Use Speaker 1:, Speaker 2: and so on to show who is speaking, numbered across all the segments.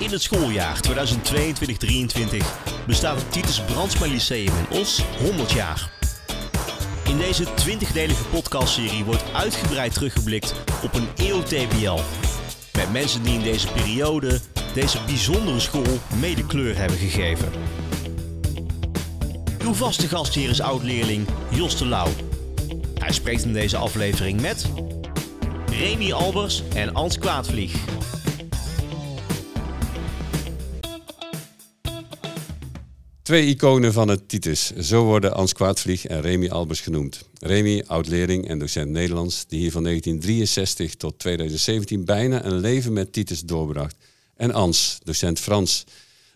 Speaker 1: In het schooljaar 2022-2023 bestaat het Titus Brandsma Lyceum in Os 100 jaar. In deze 20-delige podcastserie wordt uitgebreid teruggeblikt op een eeuw TBL. Met mensen die in deze periode deze bijzondere school mede kleur hebben gegeven. Uw vaste gast hier is oud-leerling Jos de Lauw. Hij spreekt in deze aflevering met Remy Albers en Ans Kwaadvlieg.
Speaker 2: Twee iconen van het Titus. Zo worden Ans Kwaadvlieg en Remy Albers genoemd. Remy, oud-leerling en docent Nederlands, die hier van 1963 tot 2017 bijna een leven met Titus doorbracht. En Ans, docent Frans,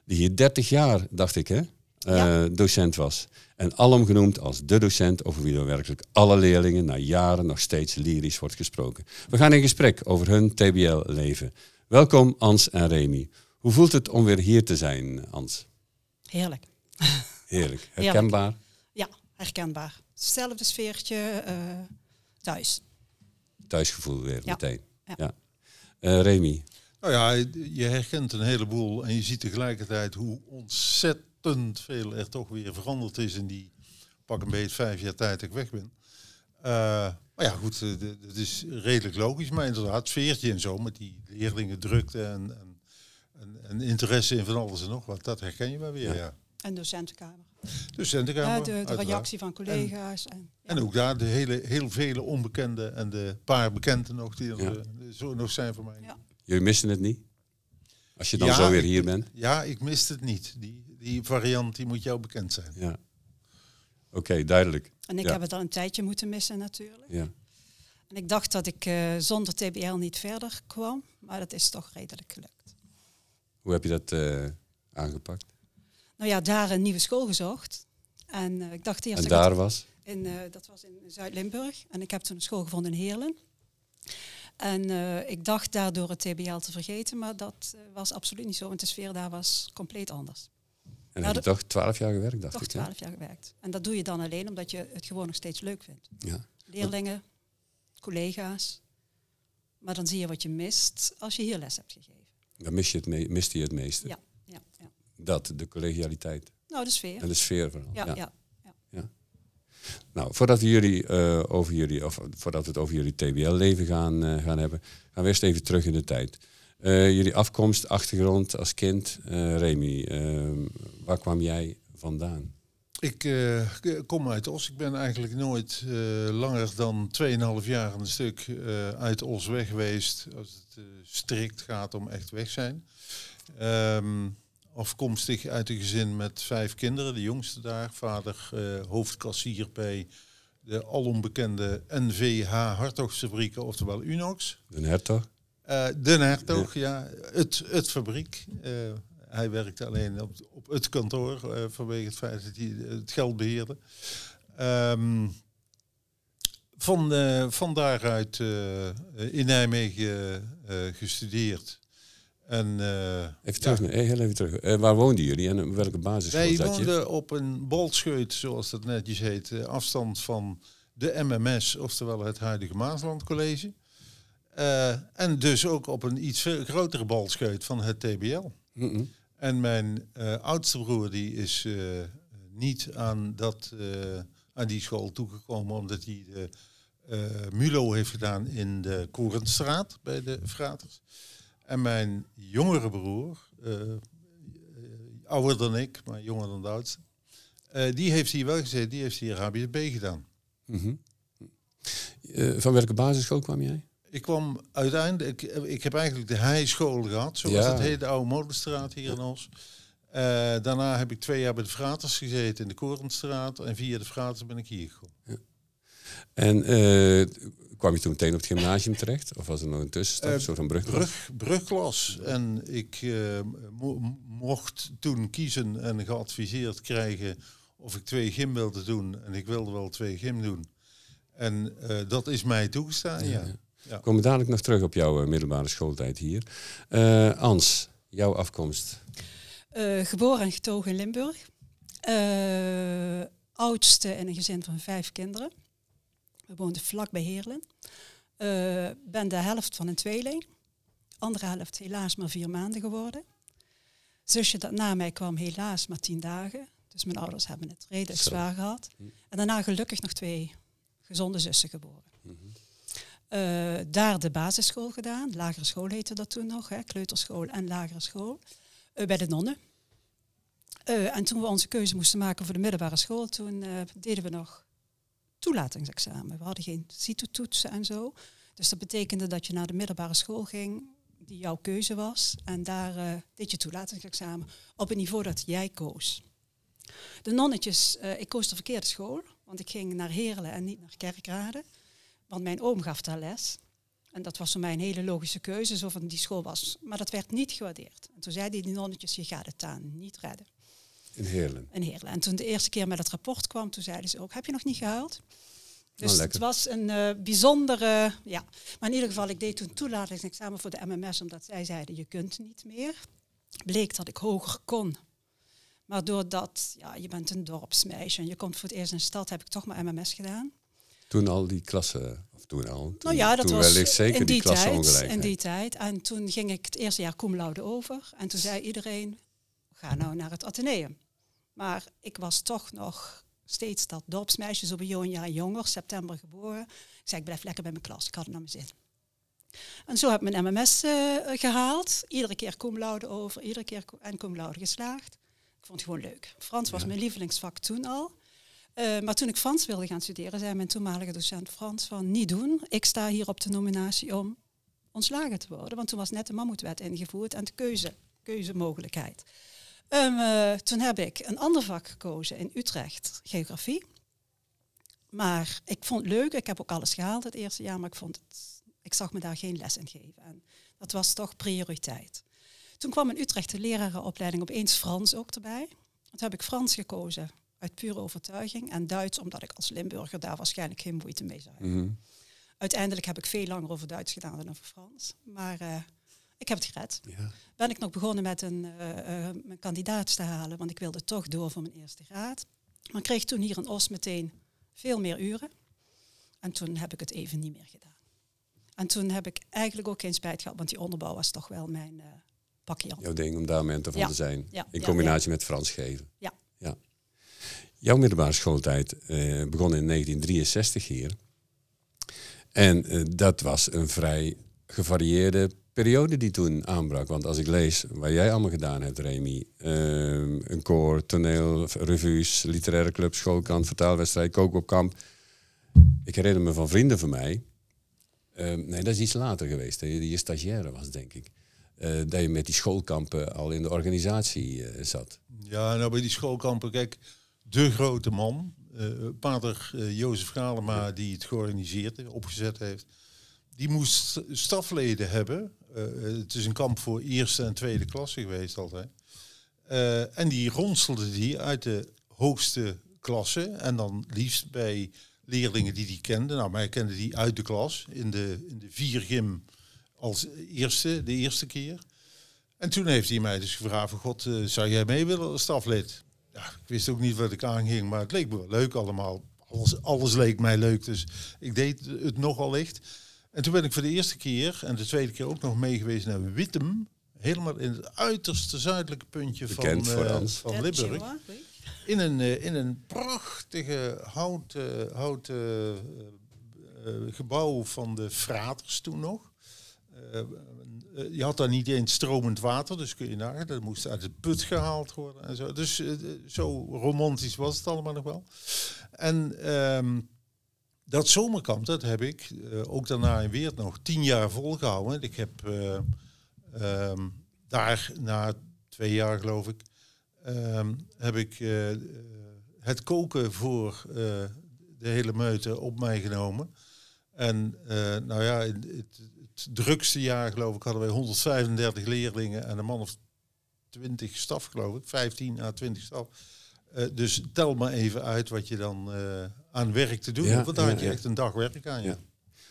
Speaker 2: die hier 30 jaar, dacht ik, hè, uh, docent was. En alom genoemd als de docent over wie door werkelijk alle leerlingen na jaren nog steeds lyrisch wordt gesproken. We gaan in gesprek over hun TBL-leven. Welkom Ans en Remy. Hoe voelt het om weer hier te zijn, Ans?
Speaker 3: Heerlijk.
Speaker 2: Heerlijk. Herkenbaar?
Speaker 3: Ja, herkenbaar. Hetzelfde sfeertje uh, thuis.
Speaker 2: Thuisgevoel weer meteen. Ja. ja. Uh, Remy?
Speaker 4: Nou ja, je herkent een heleboel en je ziet tegelijkertijd hoe ontzettend veel er toch weer veranderd is in die pak een beetje vijf jaar tijd dat ik weg ben. Uh, maar ja, goed, het is redelijk logisch, maar inderdaad, sfeertje en zo, met die leerlingen drukte en, en, interesse in van alles en nog wat, dat herken je wel weer, ja.
Speaker 3: En docentenkamer.
Speaker 4: Docentenkamer.
Speaker 3: Ja, de, de reactie van collega's. En,
Speaker 4: en, ook daar de hele, heel vele onbekende en de paar bekenden nog die er zo nog zijn voor mij. Ja.
Speaker 2: Jullie missen het niet? Als je dan zo weer hier bent?
Speaker 4: Ja, ik mis het niet. Die, die variant die moet jou bekend zijn.
Speaker 2: Ja. Oké, duidelijk.
Speaker 3: En ik heb het al een tijdje moeten missen natuurlijk. Ja. En ik dacht dat ik uh, zonder TBL niet verder kwam, maar dat is toch redelijk gelukt.
Speaker 2: Hoe heb je dat uh, aangepakt?
Speaker 3: Nou ja, daar een nieuwe school gezocht. En uh, ik dacht eerst...
Speaker 2: En daar was?
Speaker 3: In, dat was in Zuid-Limburg. En ik heb toen een school gevonden in Heerlen. En uh, ik dacht daardoor het TBL te vergeten, maar dat was absoluut niet zo, want de sfeer daar was compleet anders.
Speaker 2: En heb je toch twaalf jaar gewerkt, dacht
Speaker 3: toch
Speaker 2: ik?
Speaker 3: Toch twaalf jaar gewerkt. En dat doe je dan alleen omdat je het gewoon nog steeds leuk vindt. Ja. Leerlingen, collega's. Maar dan zie je wat je mist als je hier les hebt gegeven.
Speaker 2: Dan mis je het miste je het meeste.
Speaker 3: Ja.
Speaker 2: Dat, de collegialiteit.
Speaker 3: Nou, de sfeer.
Speaker 2: En de sfeer vooral.
Speaker 3: ja. ja.
Speaker 2: Nou, voordat we, jullie, uh, over jullie, of voordat we het over jullie TBL-leven gaan, uh, gaan hebben, gaan we eerst even terug in de tijd. Uh, jullie afkomst, achtergrond als kind. Remy, waar kwam jij vandaan?
Speaker 4: Ik kom uit Os. Ik ben eigenlijk nooit langer dan 2,5 jaar een stuk uit Os weg geweest. Als het strikt gaat om echt weg zijn. Um, afkomstig uit een gezin met vijf kinderen, de jongste daar. Vader uh, hoofdkassier bij de alombekende NVH Hartogsfabrieken, oftewel Unox.
Speaker 2: De Hertog?
Speaker 4: Uh, de Hertog, ja. Het, het fabriek. Uh, hij werkte alleen op, op het kantoor vanwege het feit dat hij het geld beheerde. Um, van, van daaruit in Nijmegen gestudeerd. En, uh,
Speaker 2: even terug, ja. heel even terug. Uh, waar woonden jullie en welke basisschool
Speaker 4: Wij
Speaker 2: zat
Speaker 4: je? woonden op een bolscheut, zoals dat netjes heet, uh, afstand van de MMS, oftewel het huidige Maasland College. en dus ook op een iets veel grotere balscheut van het TBL. Mm -mm. En mijn oudste broer die is niet aan, dat, aan die school toegekomen omdat hij de MULO heeft gedaan in de Korenstraat bij de Fraters. En mijn jongere broer, uh, ouder dan ik, maar jonger dan de oudste, uh, die heeft hier wel gezeten, die heeft hier HBSB gedaan.
Speaker 2: Mm -hmm. uh, van welke basisschool kwam jij?
Speaker 4: Ik kwam uiteindelijk, ik, ik heb eigenlijk de heischool gehad, zoals ja. het heet, de Oude Molenstraat hier in Os. daarna heb ik twee jaar bij de Fraters gezeten in de Korenstraat en via de Fraters ben ik hier gekomen. Ja.
Speaker 2: En kwam je toen meteen op het gymnasium terecht? Of was er nog een tussenstap, uh, soort van brugklas?
Speaker 4: Brug, brugklas. En ik uh, mo mocht toen kiezen en geadviseerd krijgen of ik twee gym wilde doen. En ik wilde wel twee gym doen. En uh, dat is mij toegestaan, ja. ja.
Speaker 2: ja. Komen we dadelijk nog terug op jouw middelbare schooltijd hier. Ans, jouw afkomst?
Speaker 3: geboren en getogen in Limburg. oudste in een gezin van vijf kinderen. We woonden vlak bij Heerlen. Uh, ben de helft van een tweeling. Andere helft helaas maar vier maanden geworden. zusje dat na mij kwam helaas maar tien dagen. Dus mijn ouders hebben het redelijk zwaar gehad. En daarna gelukkig nog twee gezonde zussen geboren. Uh, daar de basisschool gedaan. Lagere school heette dat toen nog. Hè, kleuterschool en lagere school. Uh, bij de nonnen. En toen we onze keuze moesten maken voor de middelbare school, toen deden we nog toelatingsexamen. We hadden geen CITO-toetsen en zo. Dus dat betekende dat je naar de middelbare school ging, die jouw keuze was. En daar deed je toelatingsexamen op het niveau dat jij koos. De nonnetjes, ik koos de verkeerde school, want ik ging naar Heerlen en niet naar Kerkrade. Want mijn oom gaf daar les. En dat was voor mij een hele logische keuze, zo van die school was. Maar dat werd niet gewaardeerd. En toen zeiden die nonnetjes, je gaat het aan niet redden.
Speaker 2: In Heerlen?
Speaker 3: In Heerlen. En toen de eerste keer met het rapport kwam, toen zeiden ze ook, heb je nog niet gehaald? Dus oh, het was een uh, bijzondere, ja. Maar in ieder geval, ik deed toen toelatingsexamen voor de MMS, omdat zij zeiden, je kunt niet meer. Bleek dat ik hoger kon. Maar doordat, ja, je bent een dorpsmeisje en je komt voor het eerst in de stad, heb ik toch maar MMS gedaan.
Speaker 2: Toen al die klassen, of toen al? Toen,
Speaker 3: nou ja, dat
Speaker 2: toen
Speaker 3: was
Speaker 2: wellicht zeker
Speaker 3: in die,
Speaker 2: die
Speaker 3: tijd. In die tijd. En toen ging ik het eerste jaar cum laude over. En toen zei iedereen, ga nou naar het Atheneum. Maar ik was toch nog steeds dat dorpsmeisje, zo bij een jaar jonger, september geboren. Ik zei, ik blijf lekker bij mijn klas, ik had het naar mijn zin. En zo heb ik mijn MMS uh, gehaald. Iedere keer cum laude over, iedere keer en cum laude geslaagd. Ik vond het gewoon leuk. Frans was mijn lievelingsvak toen al. Uh, maar toen ik Frans wilde gaan studeren, zei mijn toenmalige docent Frans van niet doen. Ik sta hier op de nominatie om ontslagen te worden. Want toen was net de mammoetwet ingevoerd en de keuze, keuzemogelijkheid. Um, uh, toen heb ik een ander vak gekozen in Utrecht, geografie. Maar ik vond het leuk, ik heb ook alles gehaald het eerste jaar, maar ik, vond het, ik zag me daar geen les in geven. En dat was toch prioriteit. Toen kwam in Utrecht de lerarenopleiding opeens Frans ook erbij. Toen heb ik Frans gekozen uit pure overtuiging. En Duits, omdat ik als Limburger daar waarschijnlijk geen moeite mee zou hebben. Mhm. Uiteindelijk heb ik veel langer over Duits gedaan dan over Frans. Maar uh, ik heb het gered. Ja. Ben ik nog begonnen met een uh, uh, mijn kandidaat te halen, want ik wilde toch door voor mijn eerste graad. Maar ik kreeg toen hier in Os meteen veel meer uren. En toen heb ik het even niet meer gedaan. En toen heb ik eigenlijk ook geen spijt gehad, want die onderbouw was toch wel mijn pakje.
Speaker 2: Jouw ding om daar mentor van ja. te zijn. Ja. In combinatie met Frans geven.
Speaker 3: Ja.
Speaker 2: ja. Jouw middelbare schooltijd eh, begon in 1963 hier. En eh, dat was een vrij gevarieerde periode die toen aanbrak. Want als ik lees wat jij allemaal gedaan hebt, Remy. Uh, een koor, toneel, revues, literaire club, schoolkant, vertaalwedstrijd, kookopkamp. Ik herinner me van vrienden van mij. Ehm, nee, dat is iets later geweest. Dat je, je stagiaire was, denk ik. Uh, dat je met die schoolkampen al in de organisatie zat.
Speaker 4: Ja, nou bij die schoolkampen, kijk de grote man, uh, pater Jozef Galema, die het georganiseerd opgezet heeft, die moest stafleden hebben. Uh, het is een kamp voor eerste en tweede klasse geweest altijd. en die ronselde die uit de hoogste klasse en dan liefst bij leerlingen die die kenden. Nou, mij kende die uit de klas in de, in de vier gym als eerste, de eerste keer. En toen heeft hij mij dus gevraagd God, zou jij mee willen als staflid? ja, ik wist ook niet wat ik aanging, maar het leek me wel leuk allemaal. Alles, alles leek mij leuk, dus ik deed het nogal licht. En toen ben ik voor de eerste keer en de tweede keer ook nog meegewezen naar Wittem. Helemaal in het uiterste zuidelijke puntje van, uh, van Limburg. In een, uh, in een prachtige houten, houten uh, gebouw van de Fraters toen nog. Eh, je had daar niet eens stromend water, dus kun je nagaan, dat moest uit het put gehaald worden en zo. Dus uh, zo romantisch was het allemaal nog wel. En um, dat zomerkamp, dat heb ik uh, ook daarna in Weert nog tien jaar volgehouden. Ik heb um, daar na twee jaar geloof ik, um, heb ik het koken voor de hele meute op mij genomen. En nou ja, het, het drukste jaar, geloof ik, hadden wij 135 leerlingen en een man of 20 staf, geloof ik. 15 à 20 staf. Dus tel maar even uit wat je dan aan werk te doen ja, Want daar had je echt een dag werk aan. Ja.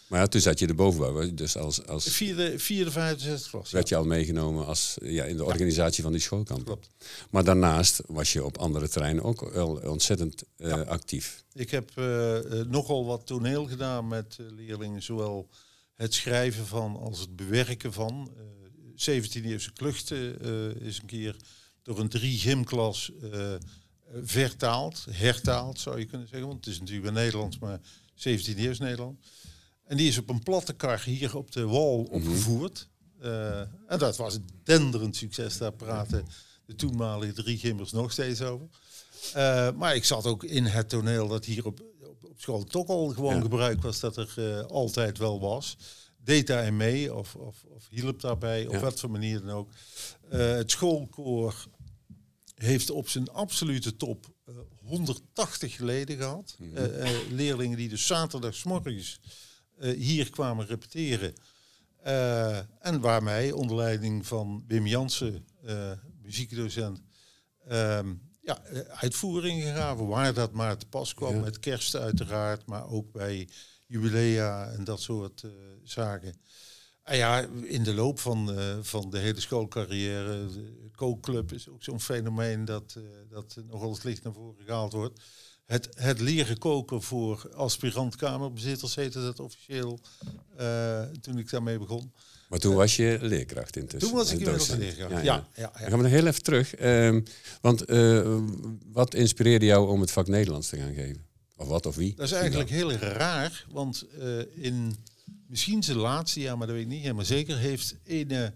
Speaker 2: Maar ja, toen zat je de bovenbouw. Dus als, als
Speaker 4: vierde, vierde, vijfde, zesde klas.
Speaker 2: Werd je al meegenomen als, ja, in de organisatie van die schoolkamp. Klopt. Maar daarnaast was je op andere terreinen ook wel ontzettend uh, actief.
Speaker 4: Ik heb nogal wat toneel gedaan met leerlingen, zowel het schrijven van als het bewerken van. Uh, 17e-eeuwse kluchten is een keer door een drie gymklas vertaald, hertaald zou je kunnen zeggen. Want het is natuurlijk wel Nederlands, maar 17e eeuws Nederland. En die is op een platte kar hier op de wal mhm. opgevoerd. Uh, en dat was een denderend succes. Daar praten de toenmalige drie gimmers nog steeds over. Uh, maar ik zat ook in het toneel dat hier op, op, op school toch al gewoon gebruikt was, dat er uh, altijd wel was. Deed daarin mee of, of, of hielp daarbij, op wat voor manier dan ook. het schoolkoor heeft op zijn absolute top 180 leden gehad. Mm -hmm. leerlingen die dus zaterdagsmorgens hier kwamen repeteren. En waar mij onder leiding van Wim Jansen, muziekdocent, um, ja, uitvoeringen gaven. Waar dat maar te pas kwam. Met kerst uiteraard, maar ook bij jubilea en dat soort zaken. En ja, in de loop van, van de hele schoolcarrière, de kookclub is ook zo'n fenomeen dat, dat nogal eens licht naar voren gehaald wordt. Het, het leren koken voor aspirant-kamerbezitters heette dat officieel uh, toen ik daarmee begon.
Speaker 2: Maar toen was je leerkracht intussen?
Speaker 4: Toen was ik inmiddels leerkracht, ja. ja, ja,
Speaker 2: Dan gaan we nog heel even terug. Uh, want wat inspireerde jou om het vak Nederlands te gaan geven? Of wat of wie?
Speaker 4: Dat is eigenlijk heel raar, want in misschien zijn laatste jaar, maar dat weet ik niet helemaal zeker, heeft ene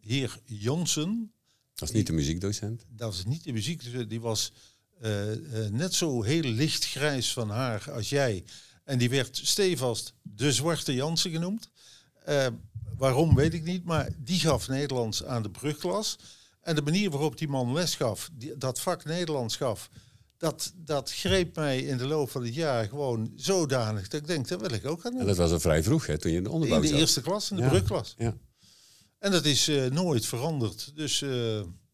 Speaker 4: heer Jansen...
Speaker 2: Dat is niet de muziekdocent?
Speaker 4: Dat was niet de muziekdocent, die was uh, uh, net zo heel lichtgrijs van haar als jij. En die werd stevast de Zwarte Jansen genoemd. Waarom weet ik niet, maar die gaf Nederlands aan de brugklas. En de manier waarop die man les gaf, die, dat vak Nederlands gaf, dat, dat greep mij in de loop van het jaar gewoon zodanig dat ik denk, dat wil ik ook gaan doen.
Speaker 2: En dat was al vrij vroeg, hè, toen je in de onderbouw
Speaker 4: In de eerste klas, in de ja. brugklas. Ja. En dat is nooit veranderd. Dus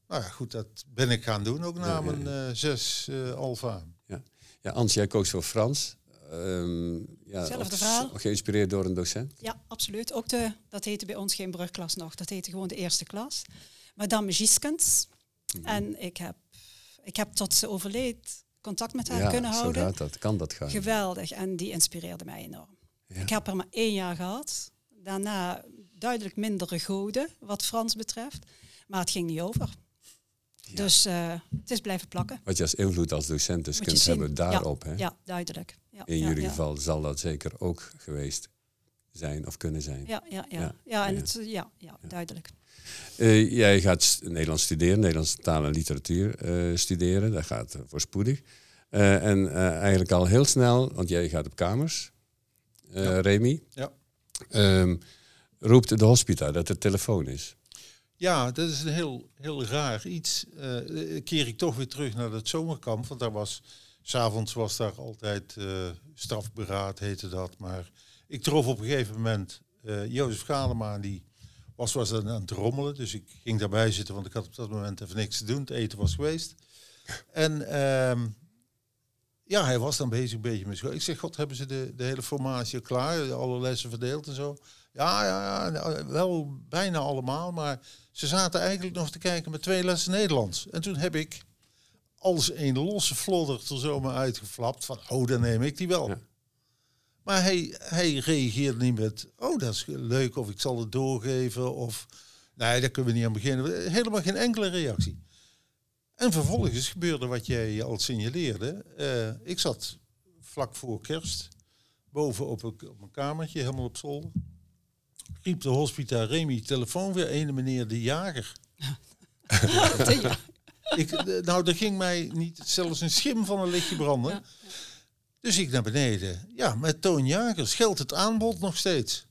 Speaker 4: nou ja, goed, dat ben ik gaan doen, ook na mijn uh, zes uh, Alfa.
Speaker 2: Ja. ja, Ans, jij koos voor Frans. Um,
Speaker 3: ja, verhaal.
Speaker 2: Geïnspireerd door een docent?
Speaker 3: Ja, absoluut. Ook de, dat heette bij ons geen brugklas nog, dat heette gewoon de eerste klas. Madame Gieskens. Mm -hmm. En ik heb, ik heb tot ze overleed contact met haar
Speaker 2: ja,
Speaker 3: kunnen houden.
Speaker 2: Ja, dat kan dat gaan.
Speaker 3: Geweldig. En die inspireerde mij enorm. Ja. Ik heb er maar één jaar gehad. Daarna duidelijk mindere goden, wat Frans betreft. Maar het ging niet over. Dus uh, het is blijven plakken.
Speaker 2: Wat je als invloed als docent dus kunt hebben daarop.
Speaker 3: Ja,
Speaker 2: hè?
Speaker 3: ja duidelijk. Ja,
Speaker 2: In jullie geval zal dat zeker ook geweest zijn of kunnen zijn.
Speaker 3: Ja, ja, ja. ja. en Het, ja, ja, duidelijk.
Speaker 2: Uh, jij gaat Nederlands studeren, Nederlandse taal en literatuur uh, studeren. Dat gaat voorspoedig. en eigenlijk al heel snel, want jij gaat op kamers, ja. Remy.
Speaker 4: Ja.
Speaker 2: Um, roept de hospita dat er telefoon is.
Speaker 4: Ja, dat is een heel, heel raar iets. Uh, keer ik toch weer terug naar het zomerkamp. Want daar was, s'avonds was daar altijd uh, strafberaad, heette dat. Maar ik trof op een gegeven moment uh, Jozef Galema, die was, was aan, het rommelen. Dus ik ging daarbij zitten, want ik had op dat moment even niks te doen. Het eten was geweest. En uh, ja, hij was dan bezig een beetje met school. Ik zeg, god, hebben ze de, de hele formatie klaar? Alle lessen verdeeld en zo? Ja, ja, ja, wel bijna allemaal, maar ze zaten eigenlijk nog te kijken met twee lessen Nederlands. En toen heb ik als een losse flodder er zomaar uitgeflapt van, oh, dan neem ik die wel. Ja. Maar hij, hij reageerde niet met, oh, dat is leuk, of ik zal het doorgeven, of nee, daar kunnen we niet aan beginnen. Helemaal geen enkele reactie. En vervolgens gebeurde wat jij al signaleerde. Uh, ik zat vlak voor kerst boven op een, op een kamertje, helemaal op zolder riep de hospita Remy telefoon weer ene meneer de jager. ik, eh, nou, er ging mij niet zelfs een schim van een lichtje branden. Ja. Dus ik naar beneden. Ja, met Toon Jagers geldt het aanbod nog steeds.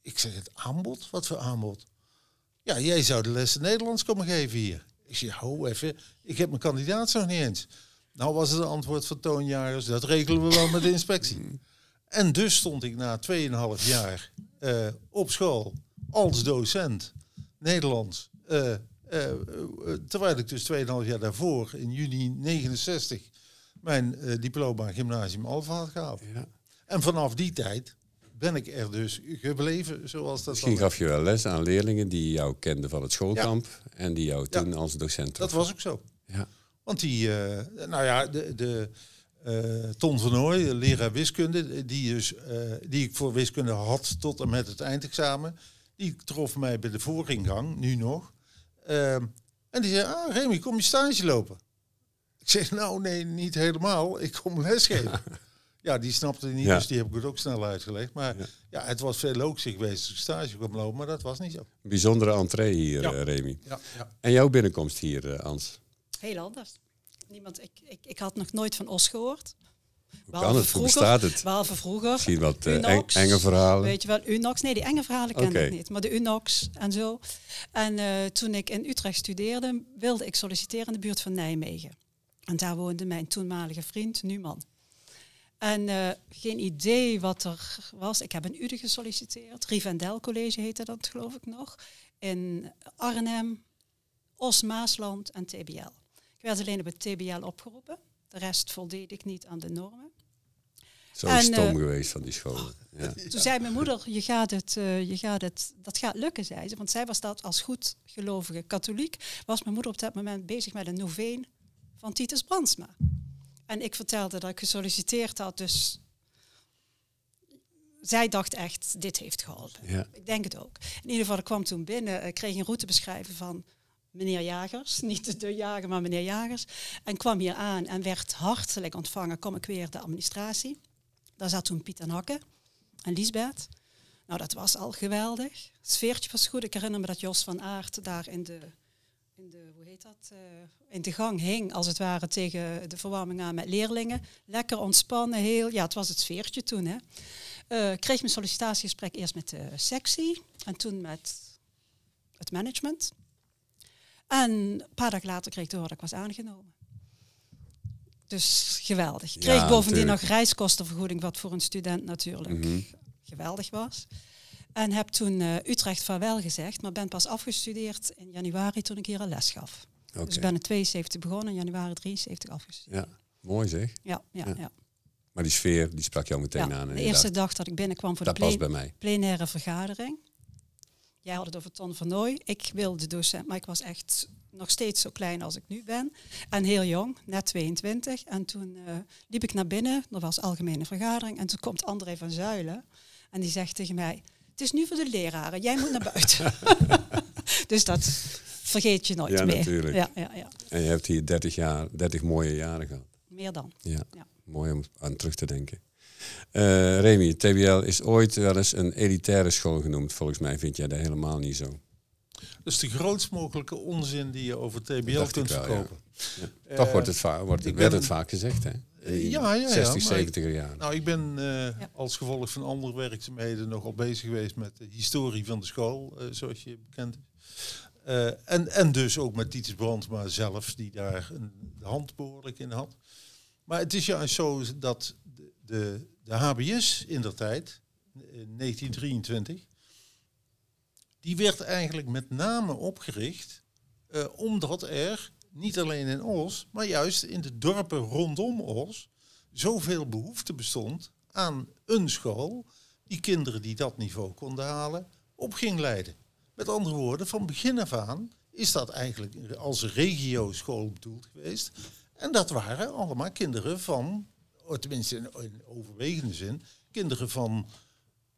Speaker 4: Ik zeg, het aanbod? Wat voor aanbod? Ja, jij zou de lessen Nederlands komen geven hier. Ik zeg, ho even, ik heb mijn kandidaat nog niet eens. Nou was het antwoord van Toon Jagers, dat regelen we wel met de inspectie. En dus stond ik na 2,5 jaar uh, op school als docent Nederlands. Uh, uh, terwijl ik dus 2,5 jaar daarvoor, in juni 69, mijn diploma gymnasium Alfa had gehaald. Ja. En vanaf die tijd ben ik er dus gebleven, zoals dat
Speaker 2: Misschien gaf je wel les aan leerlingen die jou kenden van het schoolkamp en die jou toen als docent
Speaker 4: Dat was ook zo. Ja. Want die, nou ja, de, de uh, Ton van Ooy, leraar wiskunde, die, dus, uh, die ik voor wiskunde had tot en met het eindexamen. Die trof mij bij de vooringang, nu nog. Uh, En die zei, ah Remy, kom je stage lopen? Ik zeg, nou nee, niet helemaal. Ik kom lesgeven. ja, die snapte het niet,
Speaker 2: Ja.
Speaker 4: dus die heb ik het ook snel uitgelegd. Maar
Speaker 2: Ja.
Speaker 4: ja, het was veel logischer geweest als ik stage kwam lopen, maar dat was niet zo.
Speaker 2: Bijzondere entree hier,
Speaker 4: Ja.
Speaker 2: eh, Remy.
Speaker 4: Ja, ja.
Speaker 2: En jouw binnenkomst hier, eh, Ans?
Speaker 3: Heel anders. Niemand, ik, ik, ik had nog nooit van Os gehoord.
Speaker 2: Hoe kan het? Hoe bestaat het?
Speaker 3: Behalve vroeger.
Speaker 2: Misschien wat eh,
Speaker 3: Unox.
Speaker 2: enge verhalen.
Speaker 3: Weet je wel, Unox? Nee, die enge verhalen kende
Speaker 2: Oké.
Speaker 3: ik niet. Maar de Unox en zo. En eh, toen ik in Utrecht studeerde, wilde ik solliciteren in de buurt van Nijmegen. En daar woonde mijn toenmalige vriend, nu man. En eh, geen idee wat er was. Ik heb in Uden gesolliciteerd. Rivendell College heette dat, geloof ik nog. In Arnhem, Os, Maasland en TBL. Ik werd alleen op het TBL opgeroepen. De rest voldeed ik niet aan de normen.
Speaker 2: Zo
Speaker 3: en,
Speaker 2: stom
Speaker 3: eh,
Speaker 2: geweest van die scholen. Ja.
Speaker 3: Toen zei mijn moeder, je gaat het, eh, je gaat het, dat gaat lukken, zei ze. Want zij was dat als goed gelovige katholiek. Was mijn moeder op dat moment bezig met een noveen van Titus Brandsma. En ik vertelde dat ik gesolliciteerd had, dus zij dacht echt, dit heeft geholpen.
Speaker 2: Ja.
Speaker 3: Ik denk het ook. In ieder geval, ik kwam toen binnen, ik kreeg een route beschrijven van meneer Jagers. Niet de jager, maar meneer Jagers. En kwam hier aan en werd hartelijk ontvangen. Kom ik weer de administratie. Daar zat toen Piet en Hakke en Liesbeth. Nou, dat was al geweldig. Het sfeertje was goed. Ik herinner me dat Jos van Aert daar in de, in de hoe heet dat, eh, in de gang hing, als het ware, tegen de verwarming aan met leerlingen. Lekker ontspannen, heel, ja, het was het sfeertje toen, hè. Eh, ik kreeg mijn sollicitatiegesprek eerst met de sectie en toen met het management. En een paar dagen later kreeg ik te horen dat ik was aangenomen. Dus geweldig. Ik kreeg
Speaker 2: Ja,
Speaker 3: bovendien
Speaker 2: natuurlijk.
Speaker 3: nog reiskostenvergoeding, wat voor een student natuurlijk
Speaker 2: Mhm.
Speaker 3: geweldig was. En heb toen eh, Utrecht vaarwel gezegd, maar ben pas afgestudeerd in januari toen ik hier een les gaf. Dus ik ben in 72 begonnen en januari 73 afgestudeerd.
Speaker 2: Ja, mooi zeg.
Speaker 3: Ja, ja,
Speaker 2: Ja.
Speaker 3: ja.
Speaker 2: Maar die sfeer, die sprak jou meteen
Speaker 3: Ja,
Speaker 2: aan.
Speaker 3: De eerste dag dat ik binnenkwam voor
Speaker 2: dat
Speaker 3: de plen-
Speaker 2: bij mij.
Speaker 3: plenaire vergadering. Jij had het over Ton van Nooy. Ik wilde docent, maar ik was echt nog steeds zo klein als ik nu ben. En heel jong, net 22. En toen eh, liep ik naar binnen. Er was algemene vergadering. En toen komt André van Zuilen. En die zegt tegen mij... Het is nu voor de leraren. Jij moet naar buiten. dus dat vergeet je nooit
Speaker 2: Ja,
Speaker 3: meer.
Speaker 2: natuurlijk.
Speaker 3: Ja, ja, ja.
Speaker 2: En je hebt hier 30, jaar, 30 mooie jaren gehad.
Speaker 3: Meer dan.
Speaker 2: Ja,
Speaker 3: Ja.
Speaker 2: mooi om aan terug te denken. Eh Remy, TBL is ooit wel eens een elitaire school genoemd. Volgens mij vind jij dat helemaal niet zo.
Speaker 4: Dat is de grootst mogelijke onzin die je over TBL kunt
Speaker 2: ja.
Speaker 4: verkopen.
Speaker 2: Toch
Speaker 4: Eh,
Speaker 2: wordt het, va- wordt, werd het vaak gezegd, hè?
Speaker 4: Ja, ja, ja,
Speaker 2: 60,
Speaker 4: maar ik-
Speaker 2: 70er jaren.
Speaker 4: Nou, ik ben eh, als gevolg van andere werkzaamheden nogal bezig geweest met de historie van de school, eh, zoals je bekend is. Eh, en, en dus ook met Titus Brandsma zelf, die daar een hand behoorlijk in had. Maar het is juist zo dat de, de, de HBS in der tijd, in 1923, die werd eigenlijk met name opgericht eh, omdat er niet alleen in Os, maar juist in de dorpen rondom Os zoveel behoefte bestond aan een school die kinderen die dat niveau konden halen op ging leiden. Met andere woorden, van begin af aan is dat eigenlijk als regio-school bedoeld geweest. En dat waren allemaal kinderen van, tenminste in, in overwegende zin, kinderen van,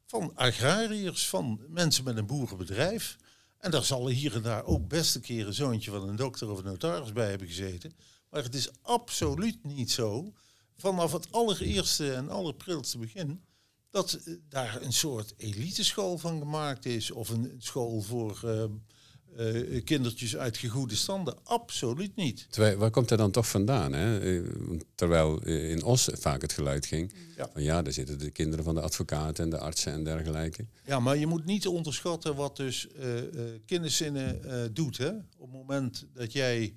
Speaker 4: van agrariërs, van mensen met een boerenbedrijf. En daar zal hier en daar ook best een keer een zoontje van een dokter of een notaris bij hebben gezeten. Maar het is absoluut niet zo, vanaf het allereerste en allerprilste begin, dat eh, daar een soort eliteschool van gemaakt is. Of een school voor eh, eh, kindertjes uit gegoede standen. Absoluut niet.
Speaker 2: Terwijl, waar komt dat dan toch vandaan? Hè? Eh, Terwijl eh, in Os vaak het geluid ging.
Speaker 4: Ja.
Speaker 2: Van ja, daar zitten de kinderen van de advocaten en de artsen en dergelijke.
Speaker 4: Ja, maar je moet niet onderschatten wat dus eh, kinderzinnen eh, doet. Hè? Op het moment dat jij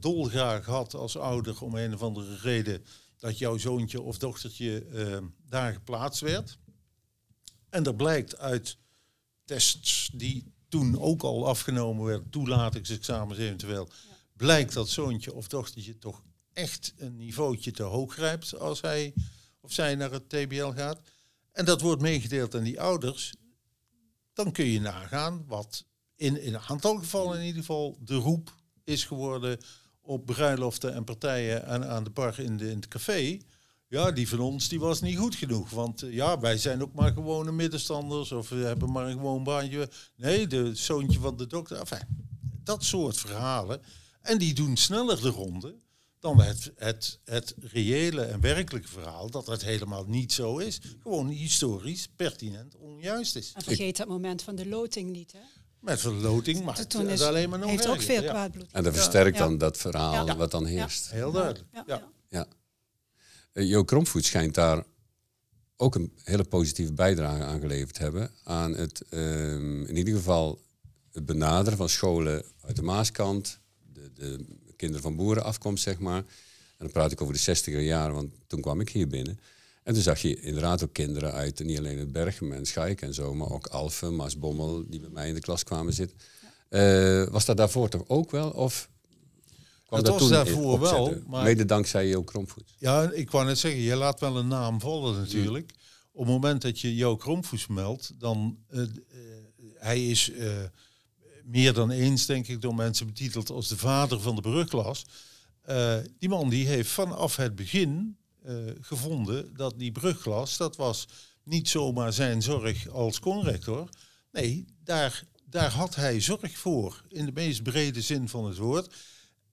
Speaker 4: dolgraag had als ouder om een of andere reden dat jouw zoontje of dochtertje eh, daar geplaatst werd. En er blijkt uit tests die toen ook al afgenomen werden, toelatingsexamens eventueel, blijkt dat zoontje of dochtertje toch echt een niveautje te hoog grijpt als hij of zij naar het TBL gaat. En dat wordt meegedeeld aan die ouders. Dan kun je nagaan wat in, in een aantal gevallen in ieder geval de roep is geworden op bruiloften en partijen en aan de bar in, de, in het café. Ja, die van ons die was niet goed genoeg. Want eh, ja, wij zijn ook maar gewone middenstanders of we hebben maar een gewoon baantje. Nee, de zoontje van de dokter. Enfin, dat soort verhalen. En die doen sneller de ronde dan het, het, het reële en werkelijke verhaal dat het helemaal niet zo is. Gewoon historisch, pertinent, onjuist is.
Speaker 3: En vergeet dat moment van de loting niet, hè?
Speaker 4: Met verloting maakt
Speaker 3: Toen
Speaker 4: het
Speaker 3: is,
Speaker 4: alleen maar nog
Speaker 3: heeft ook veel
Speaker 4: ja.
Speaker 3: kwaad bloed.
Speaker 2: En dat versterkt
Speaker 3: Ja.
Speaker 2: dan dat verhaal
Speaker 3: Ja.
Speaker 2: wat dan heerst.
Speaker 4: Heel duidelijk.
Speaker 3: Ja,
Speaker 4: Ja.
Speaker 2: Eh, Jo Kromvoet schijnt daar ook een hele positieve bijdrage aan geleverd te hebben. Aan het, ehm, in ieder geval, het benaderen van scholen uit de Maaskant, de, de kinderen van boerenafkomst, zeg maar. En dan praat ik over de 60er jaren, want toen kwam ik hier binnen. En toen zag je inderdaad ook kinderen uit, niet alleen het Berchem en Schaik en zo, maar ook Alphen, Maasbommel, die bij mij in de klas kwamen zitten. Eh, was dat daarvoor toch ook wel? Of kwam
Speaker 4: Dat was daarvoor wel, maar-
Speaker 2: Mede dankzij Jo Kromvoet.
Speaker 4: Ja, ik wou net zeggen, je laat wel een naam vallen natuurlijk. Op het moment dat je Jo Kromvoes meldt, dan eh, eh, hij is eh, meer dan eens, denk ik, door mensen betiteld als de vader van de brugklas. Die man die heeft vanaf het begin gevonden dat die brugklas, dat was niet zomaar zijn zorg als conrector. Nee, daar, daar had hij zorg voor, in de meest brede zin van het woord.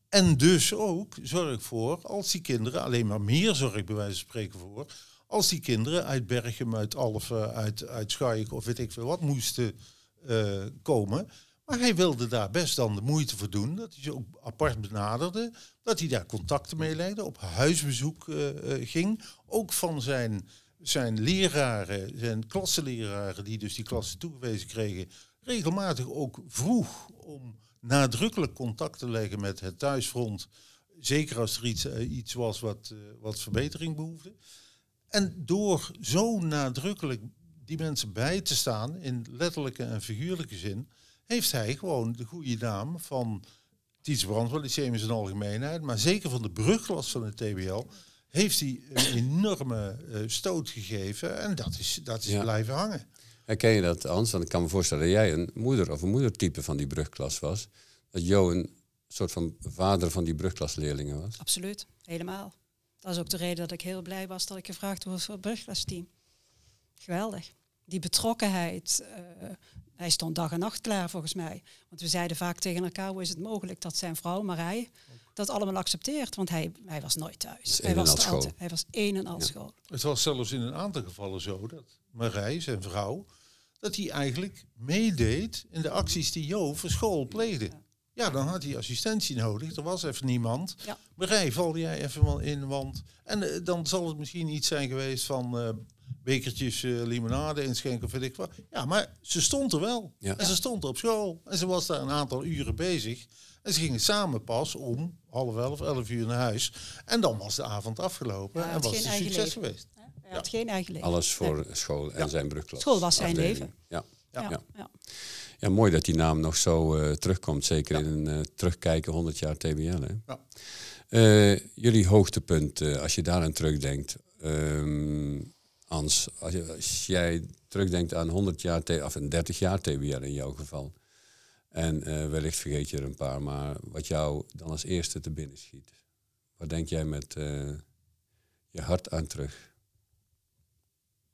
Speaker 4: En dus ook zorg voor, als die kinderen, alleen maar meer zorg bij wijze van spreken voor, als die kinderen uit Berchem, uit Alphen, uit, uit of weet ik veel wat moesten eh, komen. Maar hij wilde daar best dan de moeite voor doen, dat hij ze ook apart benaderde, dat hij daar contacten mee legde, op huisbezoek eh, eh, ging. Ook van zijn, zijn leraren, zijn klassenleraren, die dus die klassen toegewezen kregen, regelmatig ook vroeg om nadrukkelijk contact te leggen met het thuisfront. Zeker als er iets, eh, iets was wat, eh, wat verbetering behoefde. En door zo nadrukkelijk die mensen bij te staan, in letterlijke en figuurlijke zin, heeft hij gewoon de goede naam van Tiets Brandwell Lyceum in zijn algemeenheid, maar zeker van de brugklas van het TBL, heeft hij een enorme eh, stoot gegeven. En dat is, dat is
Speaker 2: Ja.
Speaker 4: blijven hangen.
Speaker 2: Herken je dat, Hans? Want ik kan me voorstellen dat jij een moeder of een moedertype van die brugklas was. Dat Jo een soort van vader van die brugklasleerlingen was.
Speaker 3: Absoluut, helemaal. Dat is ook de reden dat ik heel blij was dat ik gevraagd was voor het brugklasteam. Geweldig. Die betrokkenheid. eh, hij stond dag en nacht klaar volgens mij. Want we zeiden vaak tegen elkaar, hoe is het mogelijk dat zijn vrouw Marij dat allemaal accepteert? Want hij, hij was nooit thuis.
Speaker 2: is
Speaker 3: Hij was, altijd, hij was één en al school.
Speaker 4: Het was zelfs in een aantal gevallen zo dat Marij, zijn vrouw, dat hij eigenlijk meedeed in de acties die Jo voor school pleegde. Ja, dan had hij assistentie nodig. Er was even niemand.
Speaker 3: Ja.
Speaker 4: Marij, val jij even wel in, want... En eh, dan zal het misschien iets zijn geweest van eh, bekertjes eh, limonade inschenken of weet ik wat. Ja, maar ze stond er wel.
Speaker 2: Ja.
Speaker 4: En ze stond op school. En ze was daar een aantal uren bezig. En ze gingen samen pas om half elf, elf uur naar huis. En dan was de avond afgelopen
Speaker 3: Ja, hij
Speaker 4: en was het succes
Speaker 3: leven.
Speaker 4: geweest.
Speaker 3: Hij had geen eigen leven.
Speaker 2: Alles voor
Speaker 3: Nee.
Speaker 2: school en
Speaker 4: Ja.
Speaker 2: zijn brugklas.
Speaker 3: School was zijn
Speaker 2: afdeling.
Speaker 3: leven.
Speaker 2: Ja.
Speaker 3: Ja,
Speaker 2: Ja.
Speaker 3: ja.
Speaker 2: ja, mooi dat die naam nog zo eh, terugkomt. Zeker in een eh, terugkijken 100 jaar TBL. Hè?
Speaker 4: Ja.
Speaker 2: Eh, jullie hoogtepunt, eh, als je daaraan terugdenkt. Ans, als, je, als jij terugdenkt aan 100 jaar, T- of een 30 jaar TBL in jouw geval. En eh, wellicht vergeet je er een paar, maar wat jou dan als eerste te binnen schiet. Wat denk jij met eh, je hart aan terug?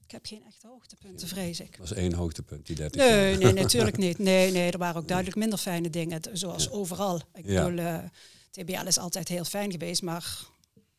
Speaker 3: Ik heb geen echte hoogtepunten, vrees ik.
Speaker 2: Dat was één hoogtepunt, die 30 jaar.
Speaker 3: Nee, nee, natuurlijk niet. Nee, nee, er waren ook duidelijk minder fijne dingen, zoals overal. Ik
Speaker 2: Ja.
Speaker 3: bedoel, eh, TBL is altijd heel fijn geweest, maar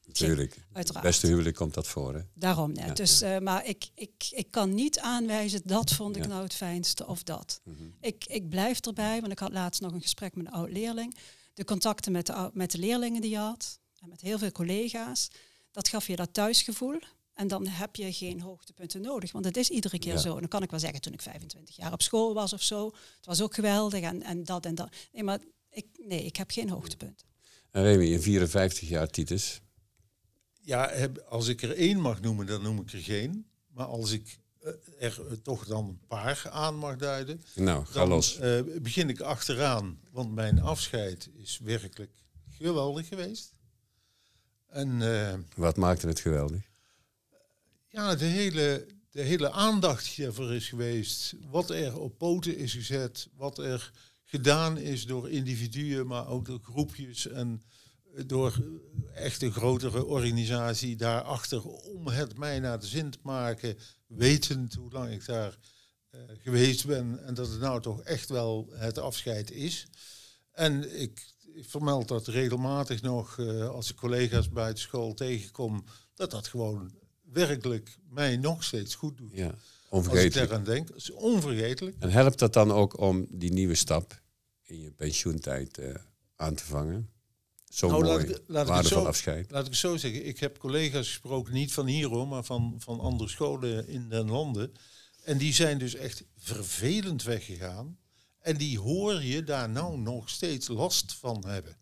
Speaker 2: Natuurlijk.
Speaker 3: uiteraard.
Speaker 2: Beste huwelijk komt dat voor, hè?
Speaker 3: Daarom net.
Speaker 2: Ja,
Speaker 3: dus, eh, maar ik, ik, ik kan niet aanwijzen, dat vond ik nou het fijnste of dat.
Speaker 2: Mhm.
Speaker 3: Ik, ik blijf erbij, want ik had laatst nog een gesprek met een oud-leerling. De contacten met de, met de leerlingen die je had, en met heel veel collega's, dat gaf je dat thuisgevoel. En dan heb je geen hoogtepunten nodig, want het is iedere keer
Speaker 2: Ja.
Speaker 3: zo. En dan kan ik wel zeggen, toen ik 25 jaar op school was of zo, het was ook geweldig en, en dat en dat. Nee, maar ik, nee, ik heb geen hoogtepunten.
Speaker 2: En Remy, in 54 jaar Titus.
Speaker 4: Ja, heb- als ik er één mag noemen, dan noem ik er geen. Maar als ik eh, er toch dan een paar aan mag duiden,
Speaker 2: Nou, ga
Speaker 4: dan
Speaker 2: los.
Speaker 4: eh, begin ik achteraan. Want mijn afscheid is werkelijk geweldig geweest. En eh,
Speaker 2: Wat maakte het geweldig?
Speaker 4: Ja, de hele, de hele aandacht die ervoor is geweest, wat er op poten is gezet, wat er gedaan is door individuen, maar ook door groepjes en door echt een grotere organisatie daarachter om het mij naar de zin te maken, wetend hoe lang ik daar eh, geweest ben en dat het nou toch echt wel het afscheid is. En ik, vermeld dat regelmatig nog eh, als ik collega's buitenschool tegenkom, dat dat gewoon werkelijk mij nog steeds goed doet.
Speaker 2: Ja,
Speaker 4: Als ik
Speaker 2: onvergetelijk.
Speaker 4: daaraan denk, is onvergetelijk.
Speaker 2: En helpt dat dan ook om die nieuwe stap in je pensioentijd eh, aan te vangen? Zo
Speaker 4: Nou,
Speaker 2: mooi,
Speaker 4: laat
Speaker 2: waardevol
Speaker 4: zo-
Speaker 2: afscheid.
Speaker 4: Laat ik het zo zeggen, ik heb collega's gesproken, niet van hier hoor, maar van, van andere scholen in den landen. En die zijn dus echt vervelend weggegaan. En die hoor je daar nou nog steeds last van hebben.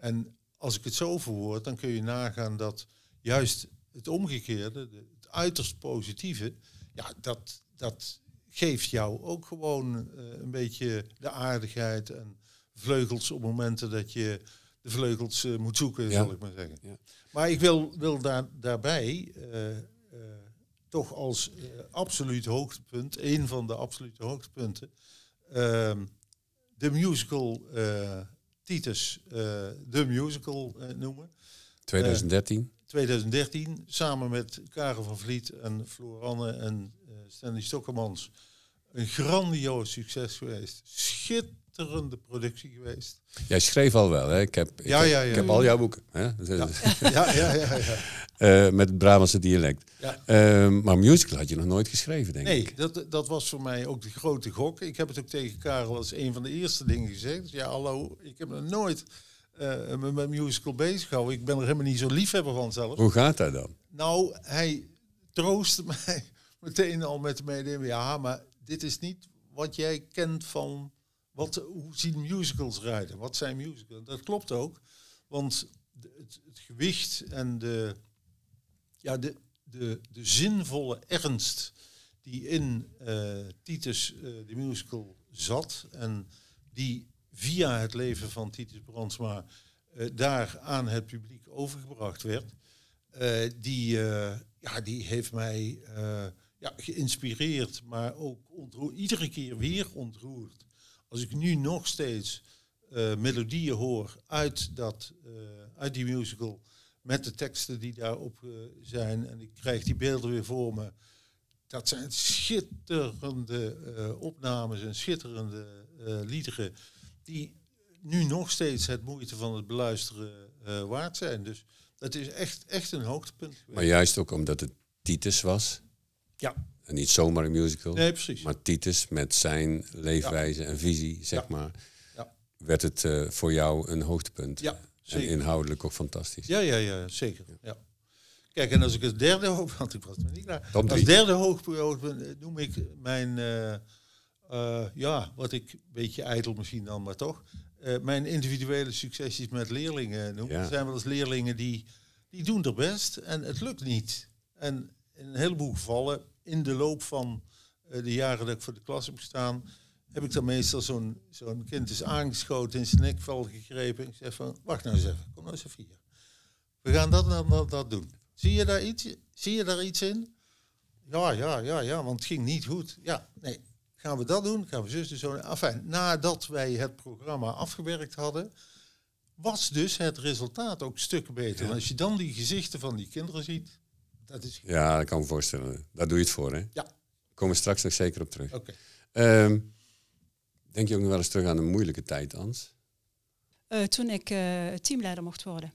Speaker 4: En als ik het zo verwoord, dan kun je nagaan dat juist het omgekeerde, de- het uiterst positieve, ja, dat, dat geeft jou ook gewoon eh, een beetje de aardigheid en vleugels op momenten dat je de vleugels eh, moet zoeken,
Speaker 2: Ja.
Speaker 4: zal ik maar zeggen.
Speaker 2: Ja.
Speaker 4: Maar ik wil, wil daar, daarbij eh, toch als absoluut hoogtepunt, een van de absolute hoogtepunten, ehm, de musical Titus, de musical noemen.
Speaker 2: 2013.
Speaker 4: 2013, samen met Karel van Vliet en Floranne en eh, Stanley Stokkermans. Een grandioos succes geweest. Schitterende productie geweest.
Speaker 2: Jij schreef al wel, hè? Ik heb, ik
Speaker 4: Ja,
Speaker 2: heb,
Speaker 4: ja, ja.
Speaker 2: ik heb al jouw boeken. Hè?
Speaker 4: Ja, ja, ja. ja.
Speaker 2: Eh, met het Brabantse dialect.
Speaker 4: Ja.
Speaker 2: Eh, maar musical had je nog nooit geschreven, denk
Speaker 4: Nee,
Speaker 2: ik.
Speaker 4: dat, dat was voor mij ook de grote gok. Ik heb het ook tegen Karel als een van de eerste dingen gezegd. Ja, hallo, ik heb me nooit eh, met musical bezig gehouden. Ik ben er helemaal niet zo liefhebber van zelf.
Speaker 2: Hoe gaat dat dan?
Speaker 4: Nou, hij troostte mij meteen al met de mededeling. Ja, maar dit is niet wat jij kent van... Wat, hoe zien musicals rijden? Wat zijn musicals? Dat klopt ook. Want het gewicht en de, ja, de, de, de zinvolle ernst die in eh, Titus eh, de musical zat... en die via het leven van Titus Brandsma eh, daar aan het publiek overgebracht werd... Eh, die, eh, ja, die heeft mij ja, geïnspireerd, maar ook iedere keer weer ontroerd. Als ik nu nog steeds melodieën hoor uit, dat, uit die musical, met de teksten die daarop zijn, en ik krijg die beelden weer voor me. Dat zijn schitterende opnames en schitterende eh, liederen, die nu nog steeds het moeite van het beluisteren eh, waard zijn. Dus dat is echt, echt een hoogtepunt geweest.
Speaker 2: Maar juist ook omdat het Titus was.
Speaker 4: Ja.
Speaker 2: En niet zomaar een musical.
Speaker 4: Nee, precies.
Speaker 2: Maar Titus met zijn leefwijze en visie, zeg
Speaker 4: Ja.
Speaker 2: maar,
Speaker 4: Ja.
Speaker 2: werd het eh, voor jou een hoogtepunt.
Speaker 4: Ja,
Speaker 2: en
Speaker 4: zeker.
Speaker 2: inhoudelijk ook fantastisch.
Speaker 4: Ja, ja, ja, zeker. Ja. Kijk, en als ik het derde hoogtepunt, want ik was niet.
Speaker 2: Top
Speaker 4: Als derde hoogtepunt eh, noem ik mijn, eh, ja, wat ik een beetje ijdel misschien dan, maar toch, eh, mijn individuele successies met leerlingen noem.
Speaker 2: Ja.
Speaker 4: Er zijn wel eens leerlingen die, die doen er best en het lukt niet. En in een heleboel gevallen, in de loop van eh, de jaren dat ik voor de klas heb gestaan, heb ik dan meestal zo'n zo'n kind is aangeschoten, in zijn nekvel gegrepen. En ik zeg van, wacht nou eens even, kom nou eens even hier. We gaan dat en dat, dat doen. Zie je daar iets? Zie je daar iets in? Ja, ja, ja, ja, want het ging niet goed. Ja, nee. Gaan we dat doen? Gaan we zus dus zo. Enfin, nadat wij het programma afgewerkt hadden, was dus het resultaat ook stukken beter. En als je dan die gezichten van die kinderen ziet, dat is...
Speaker 2: Ja, dat kan ik me voorstellen. Daar doe je het voor, hè?
Speaker 4: Ja,
Speaker 2: Komen we straks nog zeker op terug.
Speaker 4: oké.
Speaker 2: Ehm, denk je ook nog wel eens terug aan een moeilijke tijd, Ans?
Speaker 3: Eh, toen ik eh, teamleider mocht worden.